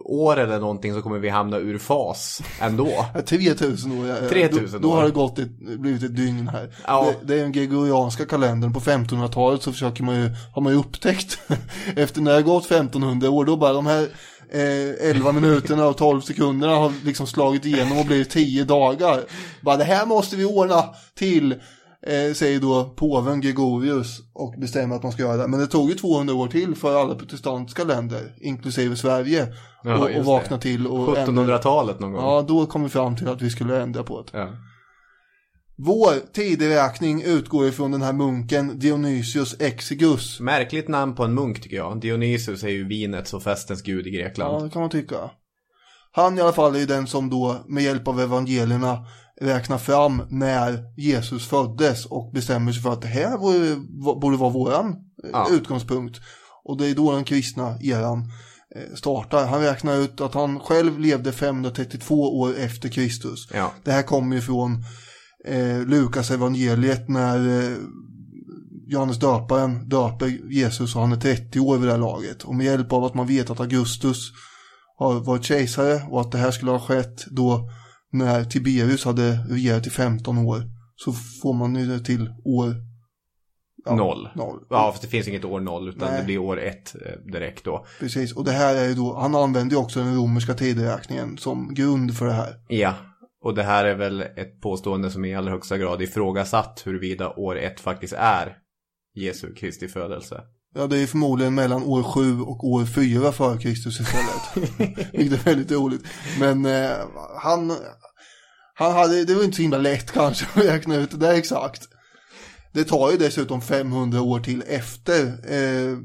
år eller någonting så kommer vi hamna ur fas ändå. Ja, 3000 år. ja, ja. 3000 då, då år. har det gått ett, blivit ett dygn här. Ja. Det, det är den gregorianska kalendern. På 1500-talet så försöker man ju, har man ju upptäckt, efter när det har gått 1500 år, då bara de här eh, 11 minuterna och 12 sekunderna har liksom slagit igenom och blivit 10 dagar. Bara det här måste vi ordna till, eh, säger då påven Gregorius och bestämmer att man ska göra det. Men det tog ju 200 år till för alla protestantiska länder, inklusive Sverige, Ja, och, och vakna till och ändra- 1700-talet någon gång. Ja, då kom vi fram till att vi skulle ändra på det. Ja. Vår tideräkning utgår ifrån den här munken Dionysius Exigus. Märkligt namn på en munk tycker jag. Dionysus är ju vinets och festens gud i Ja, Grekland. det kan man tycka. Han i alla fall är den som då med hjälp av evangelierna räknar fram när Jesus föddes och bestämmer sig för att det här borde, borde vara våran eh, Ja. utgångspunkt. Och det är då den kristna eran eh, startar. Han räknar ut att han själv levde 532 år efter Kristus. Ja. Det här kommer ju från eh, Lukas evangeliet när eh, Johannes döparen döper Jesus och han är 30 år vid det här laget. Och med hjälp av att man vet att Augustus har varit kejsare och att det här skulle ha skett då när Tiberius hade regerat i 15 år så får man ju det till år ja, Noll. noll. Ja, för det finns inget år noll utan Nej. det blir år ett eh, direkt då. Precis, och det här är ju då, han använder ju också den romerska tideräkningen som grund för det här. Ja, och det här är väl ett påstående som i allra högsta grad ifrågasatt huruvida år ett faktiskt är Jesu Kristi födelse. Ja, det är förmodligen mellan år 7 och år 4 före Kristus istället. Vilket är väldigt roligt. Men eh, han, han hade, det var inte så himla lätt kanske att räkna ut det där exakt. Det tar ju dessutom 500 år till efter eh,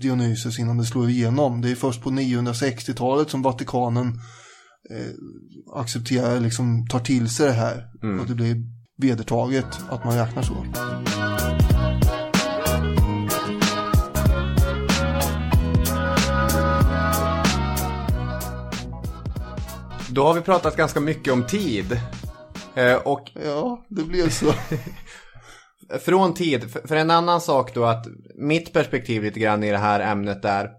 Dionysus innan det slår igenom. Det är först på 960-talet som Vatikanen eh, accepterar, liksom tar till sig det här. Mm. Och det blir vedertaget att man räknar så. Då har vi pratat ganska mycket om tid. Eh, och Ja, det blev så. från tid, för, en annan sak då att mitt perspektiv lite grann i det här ämnet är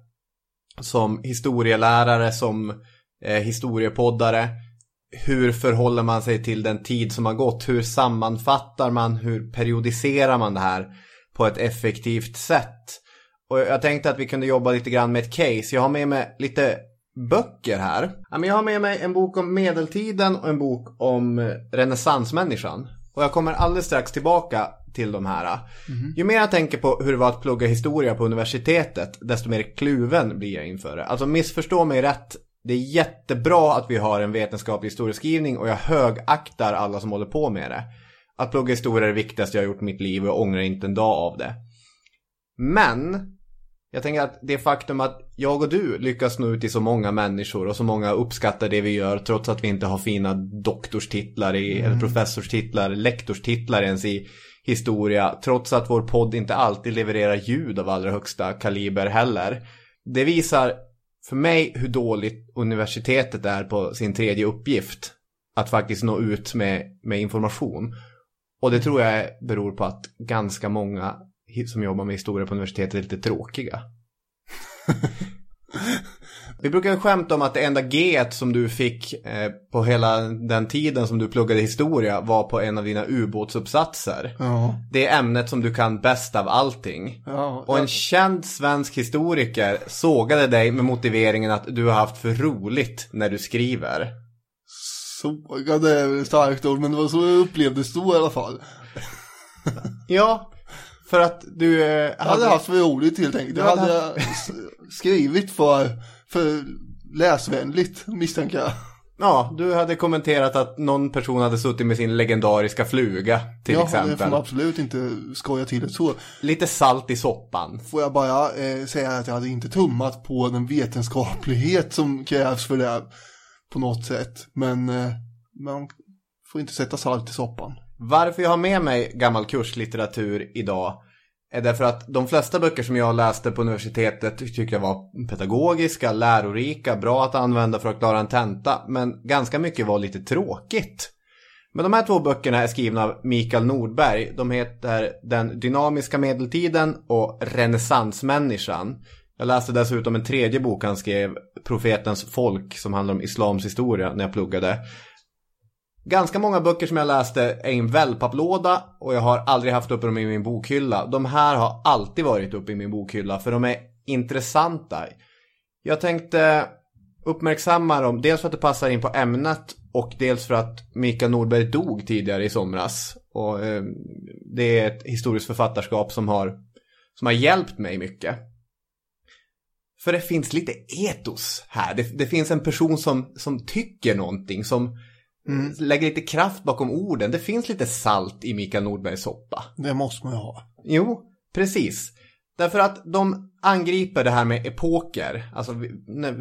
som historielärare, som eh, historiepoddare, hur förhåller man sig till den tid som har gått? Hur sammanfattar man, hur periodiserar man det här på ett effektivt sätt? Och jag tänkte att vi kunde jobba lite grann med ett case. Jag har med mig lite böcker här. Jag har med mig en bok om medeltiden och en bok om renässansmänniskan. Och jag kommer alldeles strax tillbaka till de här. Ju mer jag tänker på hur det var att plugga historia på universitetet, desto mer kluven blir jag inför det. Alltså missförstå mig rätt. Det är jättebra att vi har en vetenskaplig historieskrivning och jag högaktar alla som håller på med det. Att plugga historia är det viktigaste jag har gjort i mitt liv och jag ångrar inte en dag av det. Men jag tänker att det faktum att jag och du lyckas nå ut till så många människor och så många uppskattar det vi gör trots att vi inte har fina doktorstitlar i, eller professorstitlar, lektorstitlar ens i historia, trots att vår podd inte alltid levererar ljud av allra högsta kaliber heller. Det visar för mig hur dåligt universitetet är på sin tredje uppgift. Att faktiskt nå ut med, med information. Och det tror jag beror på att ganska många som jobbar med historia på universitetet är lite tråkiga. Vi brukar skämta om att det enda G som du fick eh, på hela den tiden som du pluggade historia var på en av dina ubåtsuppsatser. Ja, Det är ämnet som du kan bäst av allting. ja, Och en känd svensk historiker sågade dig med motiveringen att du har haft för roligt när du skriver. sågade är väl ett starkt ord, men det var så jag upplevde det då i alla fall. Ja, för att du eh, Jag hade haft för roligt helt enkelt. Jag Du hade hade skrivit för, för läsvänligt, misstänker jag. Ja, du hade kommenterat att någon person hade suttit med sin legendariska fluga till ja, det får exempel. man absolut inte skoja till det så. Lite salt i soppan. Får jag bara eh, säga att jag hade inte tummat på den vetenskaplighet som krävs för det på något sätt. Men eh, man får inte sätta salt i soppan. Varför jag har med mig gammal kurslitteratur idag är därför att de flesta böcker som jag läste på universitetet tyckte jag var pedagogiska, lärorika, bra att använda för att klara en tenta, men ganska mycket var lite tråkigt. Men de här två böckerna är skrivna av Mikael Nordberg. De heter Den dynamiska medeltiden och Renässansmänniskan. Jag läste dessutom en tredje bok han skrev, Profetens folk, som handlar om islams historia när jag pluggade. Ganska många böcker som jag läste är i en wellpapplåda och jag har aldrig haft uppe dem i min bokhylla. De här har alltid varit uppe i min bokhylla för de är intressanta. Jag tänkte uppmärksamma dem, dels för att det passar in på ämnet och dels för att Mikael Nordberg dog tidigare i somras. Och eh, det är ett historiskt författarskap som har, som har hjälpt mig mycket. För det finns lite etos här. Det, det finns en person som, som tycker någonting, som lägger lite kraft bakom orden. Det finns lite salt i Mikael Nordbergs soppa. Det måste man ju ha. Jo, precis. Därför att de angriper det här med epoker. Alltså vi,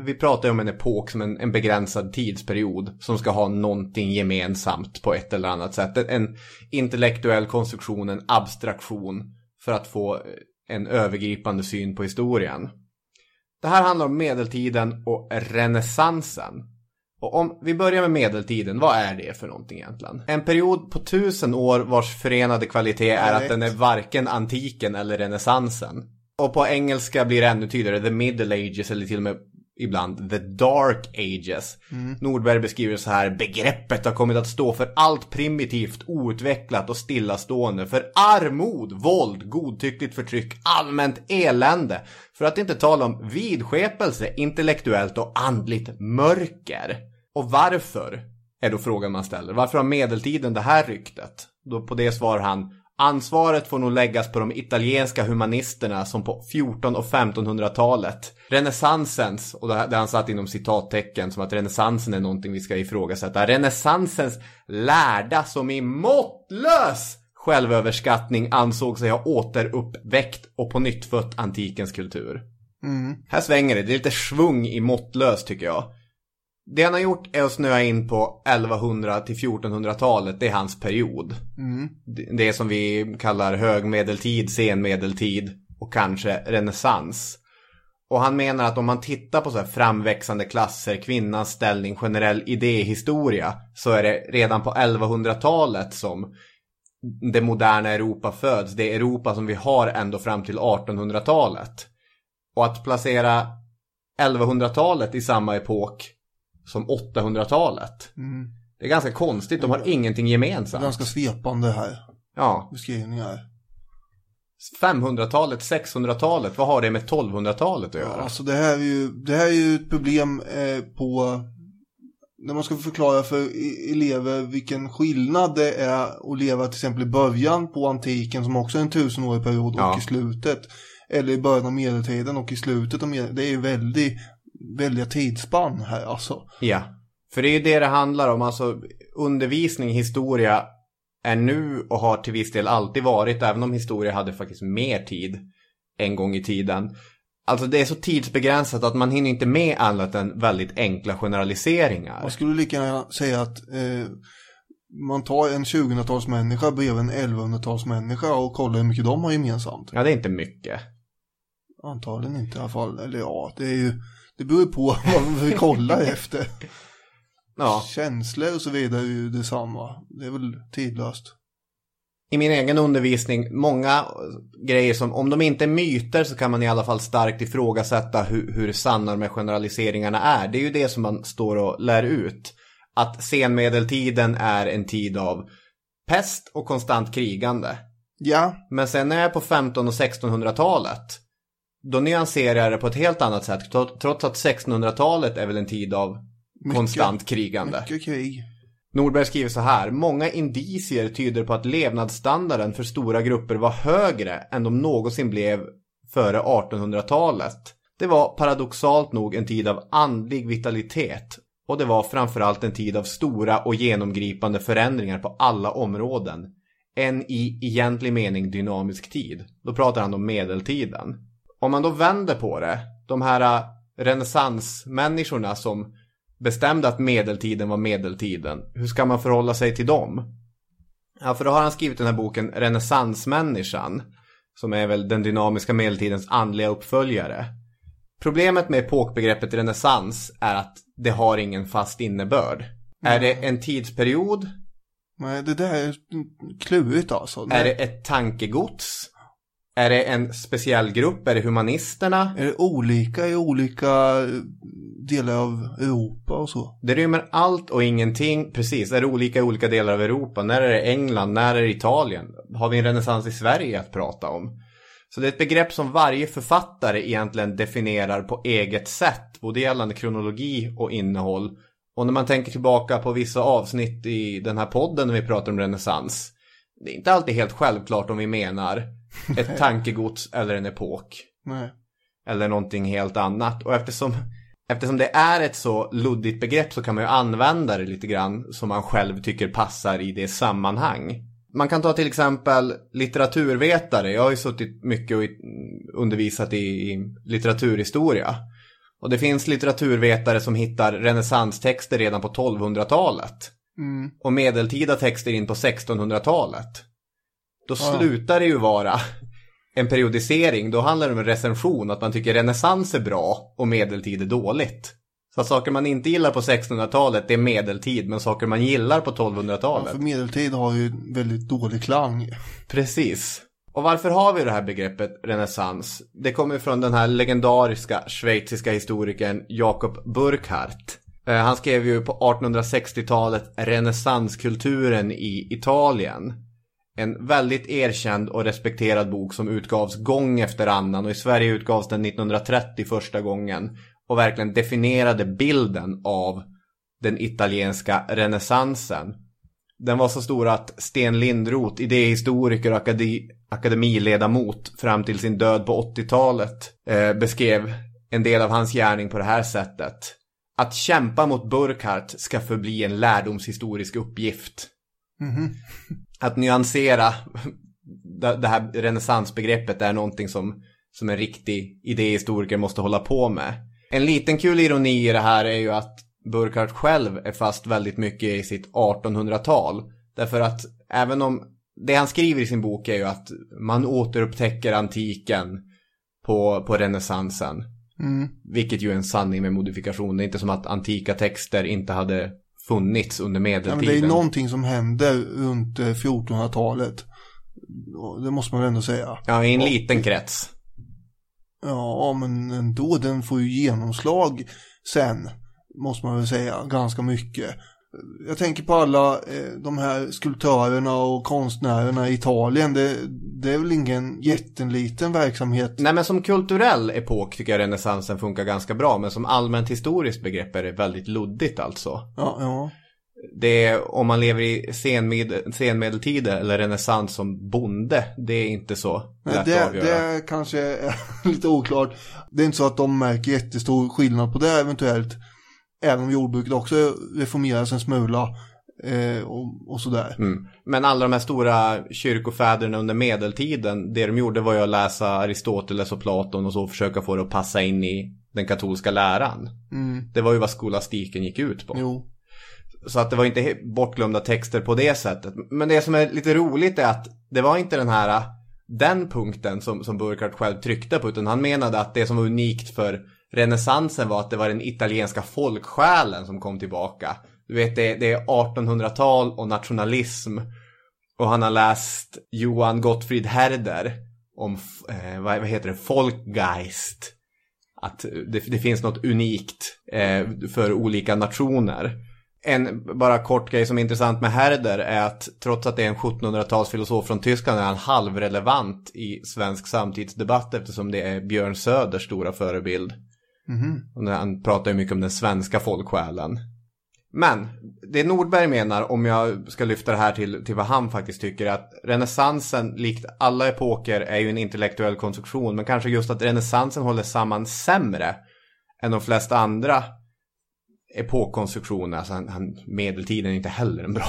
vi pratar ju om en epok som en, en begränsad tidsperiod som ska ha någonting gemensamt på ett eller annat sätt. En intellektuell konstruktion, en abstraktion för att få eh, en övergripande syn på historien. Det här handlar om medeltiden och renässansen. Och om vi börjar med medeltiden, vad är det för någonting egentligen? En period på tusen år vars förenade kvalitet är att den är varken antiken eller renässansen. Och på engelska blir det ännu tydligare, the middle ages eller till och med ibland the dark ages. Nordberg beskriver så här, begreppet har kommit att stå för allt primitivt, outvecklat och stillastående, för armod, våld, godtyckligt förtryck, allmänt elände. För att inte tala om vidskepelse, intellektuellt och andligt mörker. Och varför? Är då frågan man ställer. Varför har medeltiden det här ryktet? Då på det svarar han Ansvaret får nog läggas på de italienska humanisterna som på 14 och 1500-talet. Renässansens, och det har han satt inom citattecken som att renässansen är någonting vi ska ifrågasätta. Renässansens lärda som i måttlös självöverskattning ansåg sig ha återuppväckt och på nytt fött antikens kultur. Här svänger det, det är lite svung i måttlös tycker jag. Det han har gjort är att snöa in på 1100 till 1400-talet, det är hans period. Det- Det som vi kallar högmedeltid, senmedeltid och kanske renässans. Och han menar att om man tittar på så framväxande klasser, kvinnans ställning, generell idéhistoria, så är det redan på 1100-talet som det moderna Europa föds. Det är Europa som vi har ändå fram till 1800-talet. Och att placera 1100-talet i samma epok som 800-talet. Det är ganska konstigt, de har ingenting gemensamt. Ganska svepande här Ja, beskrivningar. 500-talet, 600-talet, vad har det med 1200-talet att Ja, göra? alltså det här är ju, det här är ju ett problem eh, på när man ska förklara för elever vilken skillnad det är att leva till exempel i början på antiken som också är en tusenårig period Ja. och i slutet. Eller i början av medeltiden och i slutet av medeltiden. Det är ju väldigt, väldiga tidsspann här alltså. Ja, för det är ju det det handlar om. Alltså undervisning, historia är nu och har till viss del alltid varit, även om historia hade faktiskt mer tid en gång i tiden. Alltså det är så tidsbegränsat att man hinner inte med annat än väldigt enkla generaliseringar. Man skulle lika gärna säga att eh, man tar en 2000-talsmänniska bredvid en 1100-talsmänniska och kollar hur mycket de har gemensamt. Ja, det är inte mycket. Antagligen inte i alla fall. Eller ja, det är ju, det beror ju på vad vi kollar efter. Ja, Känslor och så vidare är ju detsamma. Det är väl tidlöst. i min egen undervisning, många grejer som, om de inte är myter så kan man i alla fall starkt ifrågasätta hur, hur sanna de här generaliseringarna är. Det är ju det som man står och lär ut. Att senmedeltiden är en tid av pest och konstant krigande. Ja, Men sen när jag är på 1500 och 1600-talet, då nyanserar jag det på ett helt annat sätt. tro- Trots att 1600-talet är väl en tid av konstant krigande. mycket krig. Nordberg skriver så här. Många indicier tyder på att levnadsstandarden för stora grupper var högre än de någonsin blev före 1800-talet. Det var paradoxalt nog en tid av andlig vitalitet och det var framförallt en tid av stora och genomgripande förändringar på alla områden. En i egentlig mening dynamisk tid. Då pratar han om medeltiden. Om man då vänder på det, de här äh, renässansmänniskorna som bestämde att medeltiden var medeltiden. Hur ska man förhålla sig till dem? Ja, för då har han skrivit den här boken Renässansmänniskan. Som är väl den dynamiska medeltidens andliga uppföljare. Problemet med epokbegreppet renässans är att det har ingen fast innebörd. Är det en tidsperiod? Nej, det där är klurigt alltså. Är det ett tankegods? Är det en speciell grupp? Är det humanisterna? är det olika i olika eh, delar av Europa och så? Det rymmer allt och ingenting. Precis, är det olika i olika delar av Europa? När är det England? När är det Italien? Har vi en renässans i Sverige att prata om? Så det är ett begrepp som varje författare egentligen definierar på eget sätt. Både gällande kronologi och innehåll. Och när man tänker tillbaka på vissa avsnitt i den här podden när vi pratar om renässans. Det är inte alltid helt självklart om vi menar ett tankegods eller en epok Nej. eller någonting helt annat. Och eftersom, eftersom det är ett så luddigt begrepp så kan man ju använda det lite grann som man själv tycker passar i det sammanhang. Man kan ta till exempel litteraturvetare. Jag har ju suttit mycket och undervisat i litteraturhistoria. Och det finns litteraturvetare som hittar renässanstexter redan på 1200-talet. Mm. Och medeltida texter in på 1600-talet. Då slutar det ju vara en periodisering, då handlar det om en recension, att man tycker renässans är bra och medeltid är dåligt. Så att saker man inte gillar på 1600-talet, det är medeltid, men saker man gillar på 1200-talet. För medeltid har ju väldigt dålig klang. Precis. Och varför har vi det här begreppet renässans? Det kommer från den här legendariska schweiziska historikern Jakob Burckhardt. Eh, Han skrev ju på 1860-talet renässanskulturen i Italien. En väldigt erkänd och respekterad bok som utgavs gång efter annan och i Sverige utgavs den 1930 första gången och verkligen definierade bilden av den italienska renässansen. Den var så stor att Sten Lindroth, idéhistoriker och akade- akademiledamot fram till sin död på 80-talet, eh, beskrev en del av hans gärning på det här sättet. Att kämpa mot Burkhardt ska förbli en lärdomshistorisk uppgift. Mhm. Att nyansera det här renässansbegreppet är någonting som, som en riktig idéhistoriker måste hålla på med. En liten kul ironi i det här är ju att Burkhardt själv är fast väldigt mycket i sitt 1800-tal. Därför att även om det han skriver i sin bok är ju att man återupptäcker antiken på, på renässansen. Vilket ju är en sanning med modifikation. Det är inte som att antika texter inte hade funnits under Ja, medeltiden. men det är någonting som händer runt eh, 1400-talet. Och Det måste man väl ändå säga. Ja, i en liten krets. Ja, men ändå, den får ju genomslag sen, måste man väl säga, ganska mycket. Jag tänker på alla eh, de här skulptörerna och konstnärerna i Italien. Det, det är väl ingen jätteliten verksamhet. Nej men som kulturell epok tycker jag renässansen funkar ganska bra. Men som allmänt historiskt begrepp är det väldigt luddigt alltså. Ja, ja. Det är, om man lever i senmed, senmedeltid eller renässans som bonde, det är inte så Nej, lätt det, att avgöra. det kanske är lite oklart. Det är inte så att de märker jättestor skillnad på det eventuellt. Även om jordbruket också reformeras en smula. Eh, och, och sådär. Mm. Men alla de här stora kyrkofäderna under medeltiden, det de gjorde var ju att läsa Aristoteles och Platon och så försöka få det att passa in i den katolska läran. Mm. Det var ju vad skolastiken gick ut på. Jo. Så att det var inte bortglömda texter på det sättet. Men det som är lite roligt är att det var inte den här den punkten som, som Burkhardt själv tryckte på utan han menade att det som var unikt för renässansen var att det var den italienska folksjälen som kom tillbaka. Du vet det, det är 1800-tal och nationalism och han har läst Johan Gottfried Herder om, eh, vad, vad heter det, Folkgeist. Att det, det finns något unikt eh, för olika nationer. En bara kort grej som är intressant med Herder är att trots att det är en 1700-talsfilosof från Tyskland är han halvrelevant i svensk samtidsdebatt eftersom det är Björn Söders stora förebild. Mm. han pratar ju mycket om den svenska folksjälen. Men det Nordberg menar, om jag ska lyfta det här till, till vad han faktiskt tycker, är att renässansen, likt alla epoker, är ju en intellektuell konstruktion. Men kanske just att renässansen håller samman sämre än de flesta andra epokkonstruktioner. Alltså han, han, medeltiden är inte heller en bra...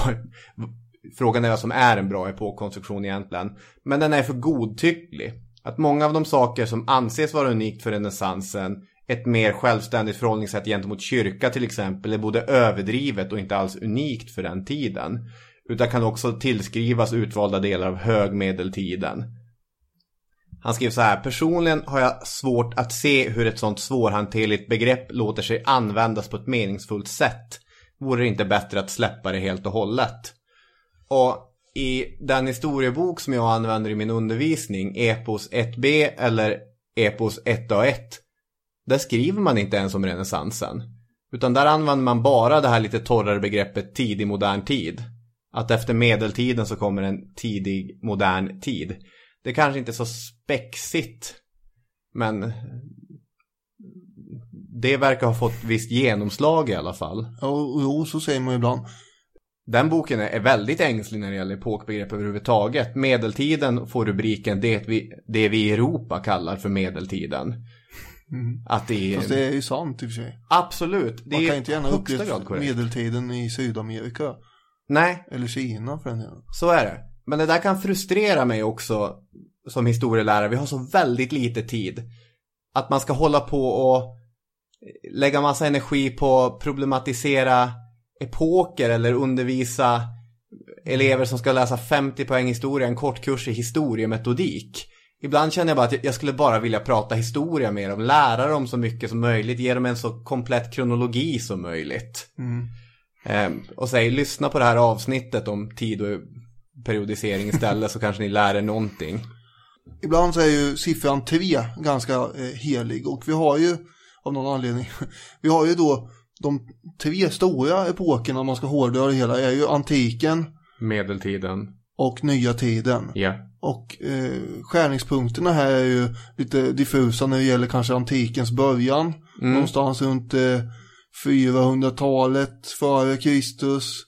Frågan är vad som är en bra epokkonstruktion egentligen. Men den är för godtycklig. Att många av de saker som anses vara unikt för renässansen ett mer självständigt förhållningssätt gentemot kyrka till exempel är både överdrivet och inte alls unikt för den tiden. Utan kan också tillskrivas utvalda delar av högmedeltiden. Han skrev så här, personligen har jag svårt att se hur ett sånt svårhanterligt begrepp låter sig användas på ett meningsfullt sätt. Vore det inte bättre att släppa det helt och hållet? Och i den historiebok som jag använder i min undervisning, Epos 1b eller Epos 1a1, där skriver man inte ens om renässansen. Utan där använder man bara det här lite torrare begreppet tidig modern tid. Att efter medeltiden så kommer en tidig modern tid. Det kanske inte är så spexigt. Men det verkar ha fått visst genomslag i alla fall. Ja, jo, så säger man ibland. Den boken är väldigt ängslig när det gäller epokbegrepp överhuvudtaget. Medeltiden får rubriken det vi, det vi i Europa kallar för medeltiden. Att det är... Fast det är ju sant i och för sig. Absolut. Det Man är kan inte gärna uppleva medeltiden i Sydamerika. Nej, Eller Kina för den delen. så är det. Men det där kan frustrera mig också som historielärare. Vi har så väldigt lite tid. Att man ska hålla på och lägga massa energi på att problematisera epoker eller undervisa elever som ska läsa 50 poäng historia, en kortkurs i historiemetodik. Ibland känner jag bara att jag skulle bara vilja prata historia med dem, lära dem så mycket som möjligt, ge dem en så komplett kronologi som möjligt. Ehm, och säg, lyssna på det här avsnittet om tid och periodisering istället så kanske ni lär er någonting. Ibland så är ju siffran 3 ganska eh, helig och vi har ju av någon anledning, vi har ju då de tre stora epokerna om man ska hårdra det hela är ju antiken Medeltiden. Och nya tiden. Ja. Och eh, skärningspunkterna här är ju lite diffusa när det gäller kanske antikens början. Någonstans runt eh, 400-talet före Kristus,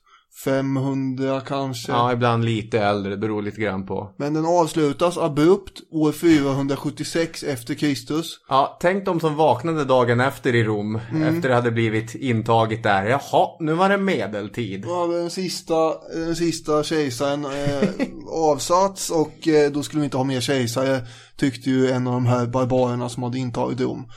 500 kanske. Ja, ibland lite äldre, det beror lite grann på. Men den avslutas abrupt år 476 efter Kristus. Ja, tänk de som vaknade dagen efter i Rom, efter det hade blivit intaget där. Jaha, nu var det medeltid. Hade den sista, den sista kejsaren eh, avsatts och eh, då skulle vi inte ha mer kejsare tyckte ju en av de här barbarerna som hade intagit Rom.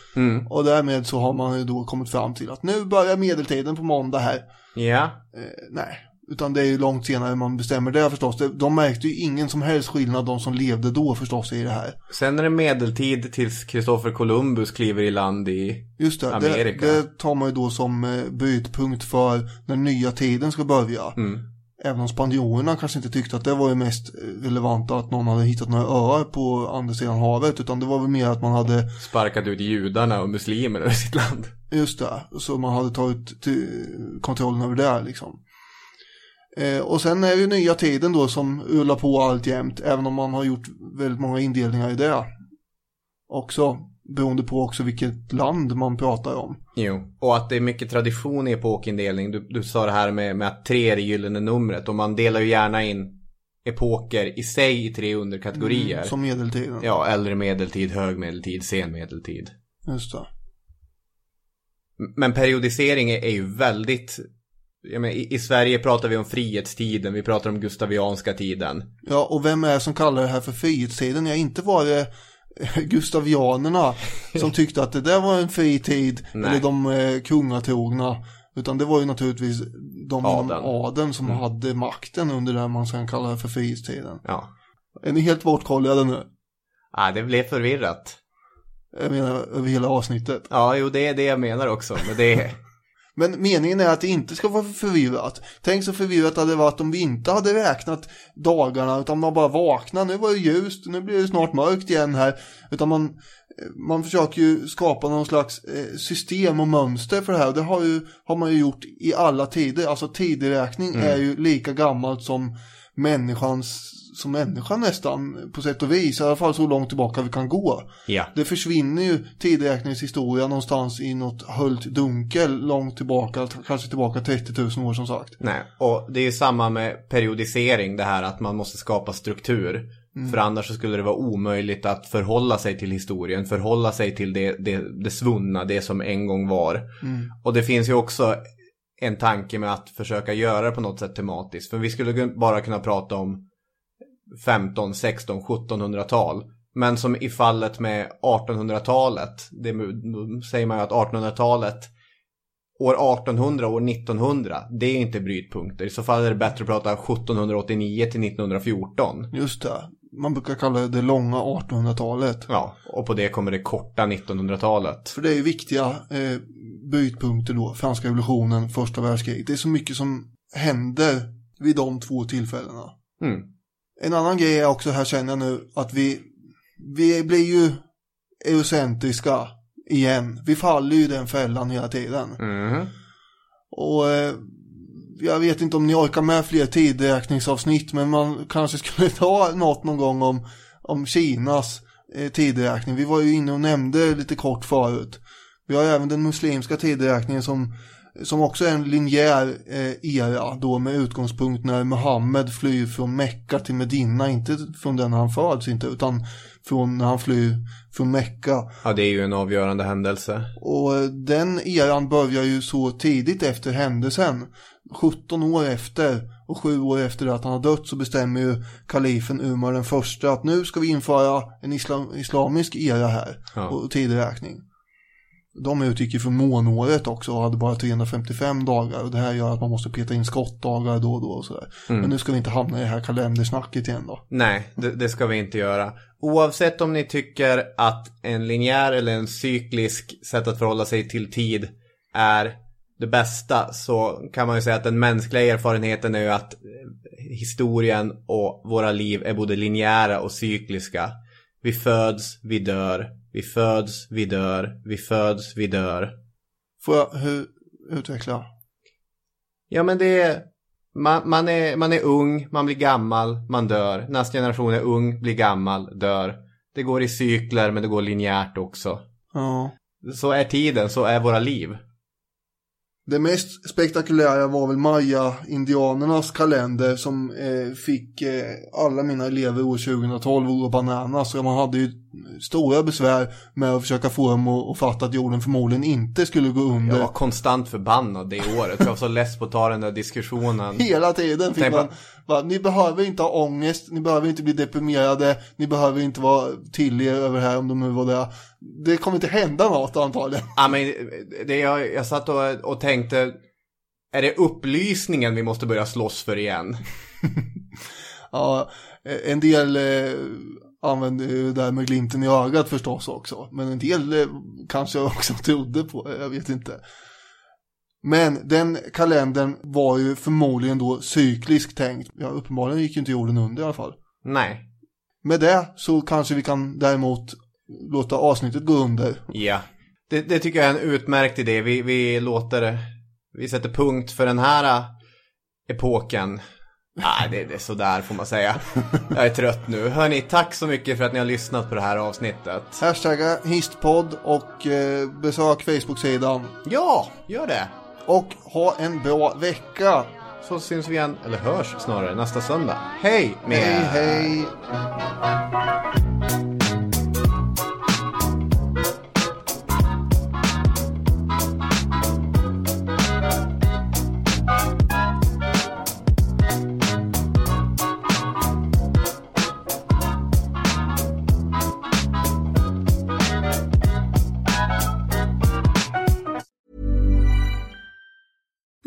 Och därmed så har man ju då kommit fram till att nu börjar medeltiden på måndag här. Ja, Eh, nej, utan det är ju långt senare man bestämmer det förstås. Det- De märkte ju ingen som helst skillnad de som levde då förstås i det här. sen är det medeltid tills Kristoffer Columbus kliver i land i... Just det, det, Amerika. det tar man ju då som eh, brytpunkt för när nya tiden ska börja. Mm. Även om spanjorerna kanske inte tyckte att det var det mest relevanta att någon hade hittat några öar på andra sidan havet. Utan det var väl mer att man hade, Sparkat ut judarna och muslimer ur sitt land. just det, så man hade tagit kontrollen över det liksom. Eh, och sen är det ju nya tiden då som rullar på allt jämt. Även om man har gjort väldigt många indelningar i det. Också beroende på också vilket land man pratar om. Jo, och att det är mycket tradition i epokindelning. Du, du sa det här med, med att tre är det gyllene numret och man delar ju gärna in epoker i sig i tre underkategorier. Mm, Som medeltiden. Ja, äldre medeltid, hög medeltid, sen medeltid. Just det. Men periodisering är ju väldigt... Menar, i, I Sverige pratar vi om frihetstiden, vi pratar om gustavianska tiden. Ja, och vem är det som kallar det här för frihetstiden? Ja, inte var det eh, gustavianerna som tyckte att det där var en fri tid, eller de eh, kungatrogna. Utan det var ju naturligtvis de inom Adeln. adeln som hade makten under det man sen kallar för frihetstiden. Ja. Är ni helt bortkollade nu? Ah, det blev förvirrat. Jag menar över hela avsnittet. Ja, jo, det är det jag menar också. Men det är... Men meningen är att det inte ska vara förvirrat. Tänk så förvirrat hade det varit om vi inte hade räknat dagarna utan man bara vaknar. Nu var det ljust, nu blir det snart mörkt igen här. Utan man, man försöker ju skapa någon slags eh, system och mönster för det här. Det har, ju, har man ju gjort i alla tider. Alltså tideräkning är ju lika gammalt som människans som människan nästan på sätt och vis. I alla fall så långt tillbaka vi kan gå. Ja. Det försvinner ju tideräkningshistoria någonstans i något höljt dunkel långt tillbaka, kanske tillbaka 30 000 år som sagt. Nej, och det är ju samma med periodisering, det här att man måste skapa struktur. För annars så skulle det vara omöjligt att förhålla sig till historien, förhålla sig till det, det, det svunna, det som en gång var. Och det finns ju också en tanke med att försöka göra det på något sätt tematiskt. För vi skulle bara kunna prata om 15, 16, 1700-tal. Men som i fallet med 1800-talet, det då säger man ju att 1800-talet år 1800 och år 1900, det är inte brytpunkter. I så fall är det bättre att prata 1789 till 1914. Just det. Man brukar kalla det det långa 1800-talet. Ja, och på det kommer det korta 1900-talet. För det är ju viktiga eh, brytpunkter då. Franska revolutionen, första världskriget. Det är så mycket som händer vid de två tillfällena. Mm. En annan grej är också här känner jag nu att vi, vi blir ju eurocentriska igen. Vi faller ju i den fällan hela tiden. Mhm. Och eh, jag vet inte om ni orkar med fler tideräkningsavsnitt men man kanske skulle ta något någon gång om, om Kinas eh, tideräkning. Vi var ju inne och nämnde lite kort förut. Vi har även den muslimska tideräkningen som, som också är en linjär eh, era då med utgångspunkt när Muhammed flyr från Mecka till Medina. Inte från den han föds inte utan från när han flyr från Mecka. Ja, det är ju en avgörande händelse. Och eh, den eran börjar ju så tidigt efter händelsen. 17 år efter och 7 år efter att han har dött så bestämmer ju kalifen Umar den första att nu ska vi införa en islam, islamisk era här Ja. och tideräkning. De utgick ju från månåret också och hade bara 355 dagar och det här gör att man måste peta in skottdagar då och då och sådär. Men nu ska vi inte hamna i det här kalendersnacket igen då. Nej, det, det ska vi inte göra. Oavsett om ni tycker att en linjär eller en cyklisk sätt att förhålla sig till tid är det bästa så kan man ju säga att den mänskliga erfarenheten är ju att eh, historien och våra liv är både linjära och cykliska. Vi föds, vi dör, vi föds, vi dör, vi föds, vi dör. Får jag hur, utveckla? Ja men det är man, man, är, man är ung, man blir gammal, man dör. Nästa generation är ung, blir gammal, dör. Det går i cykler men det går linjärt också. Ja. Så är tiden, så är våra liv. Det mest spektakulära var väl Maya-indianernas kalender som eh, fick eh, alla mina elever år 2012 att bananas. Så man hade ju stora besvär med att försöka få dem att, att fatta att jorden förmodligen inte skulle gå under. Jag var konstant förbannad det året. Jag var så less på att ta den där diskussionen. Hela tiden fick man, va, ni behöver inte ha ångest, ni behöver inte bli deprimerade, ni behöver inte vara till er över det här om de nu var det. Det kommer inte hända något antagligen. Ja, men det jag, jag satt och, och tänkte, är det upplysningen vi måste börja slåss för igen? Ja, eh, en del eh, använder ju det där med glimten i ögat förstås också. Men en del eh, kanske också trodde på, jag vet inte. Men den kalendern var ju förmodligen då cyklisk tänkt. Ja, uppenbarligen gick ju inte jorden under i alla fall. Nej. Med det så kanske vi kan däremot låta avsnittet gå under. Ja. Det, det tycker jag är en utmärkt idé. Vi, vi låter, vi sätter punkt för den här äh, epoken. Nej, det, det är sådär får man säga. Jag är trött nu. Hörni, tack så mycket för att ni har lyssnat på det här avsnittet. Hashtagga histpodd och eh, besök Facebook-sidan. Ja, gör det. Och ha en bra vecka. Så syns vi igen, eller hörs snarare, nästa söndag. Hej med Hej hej.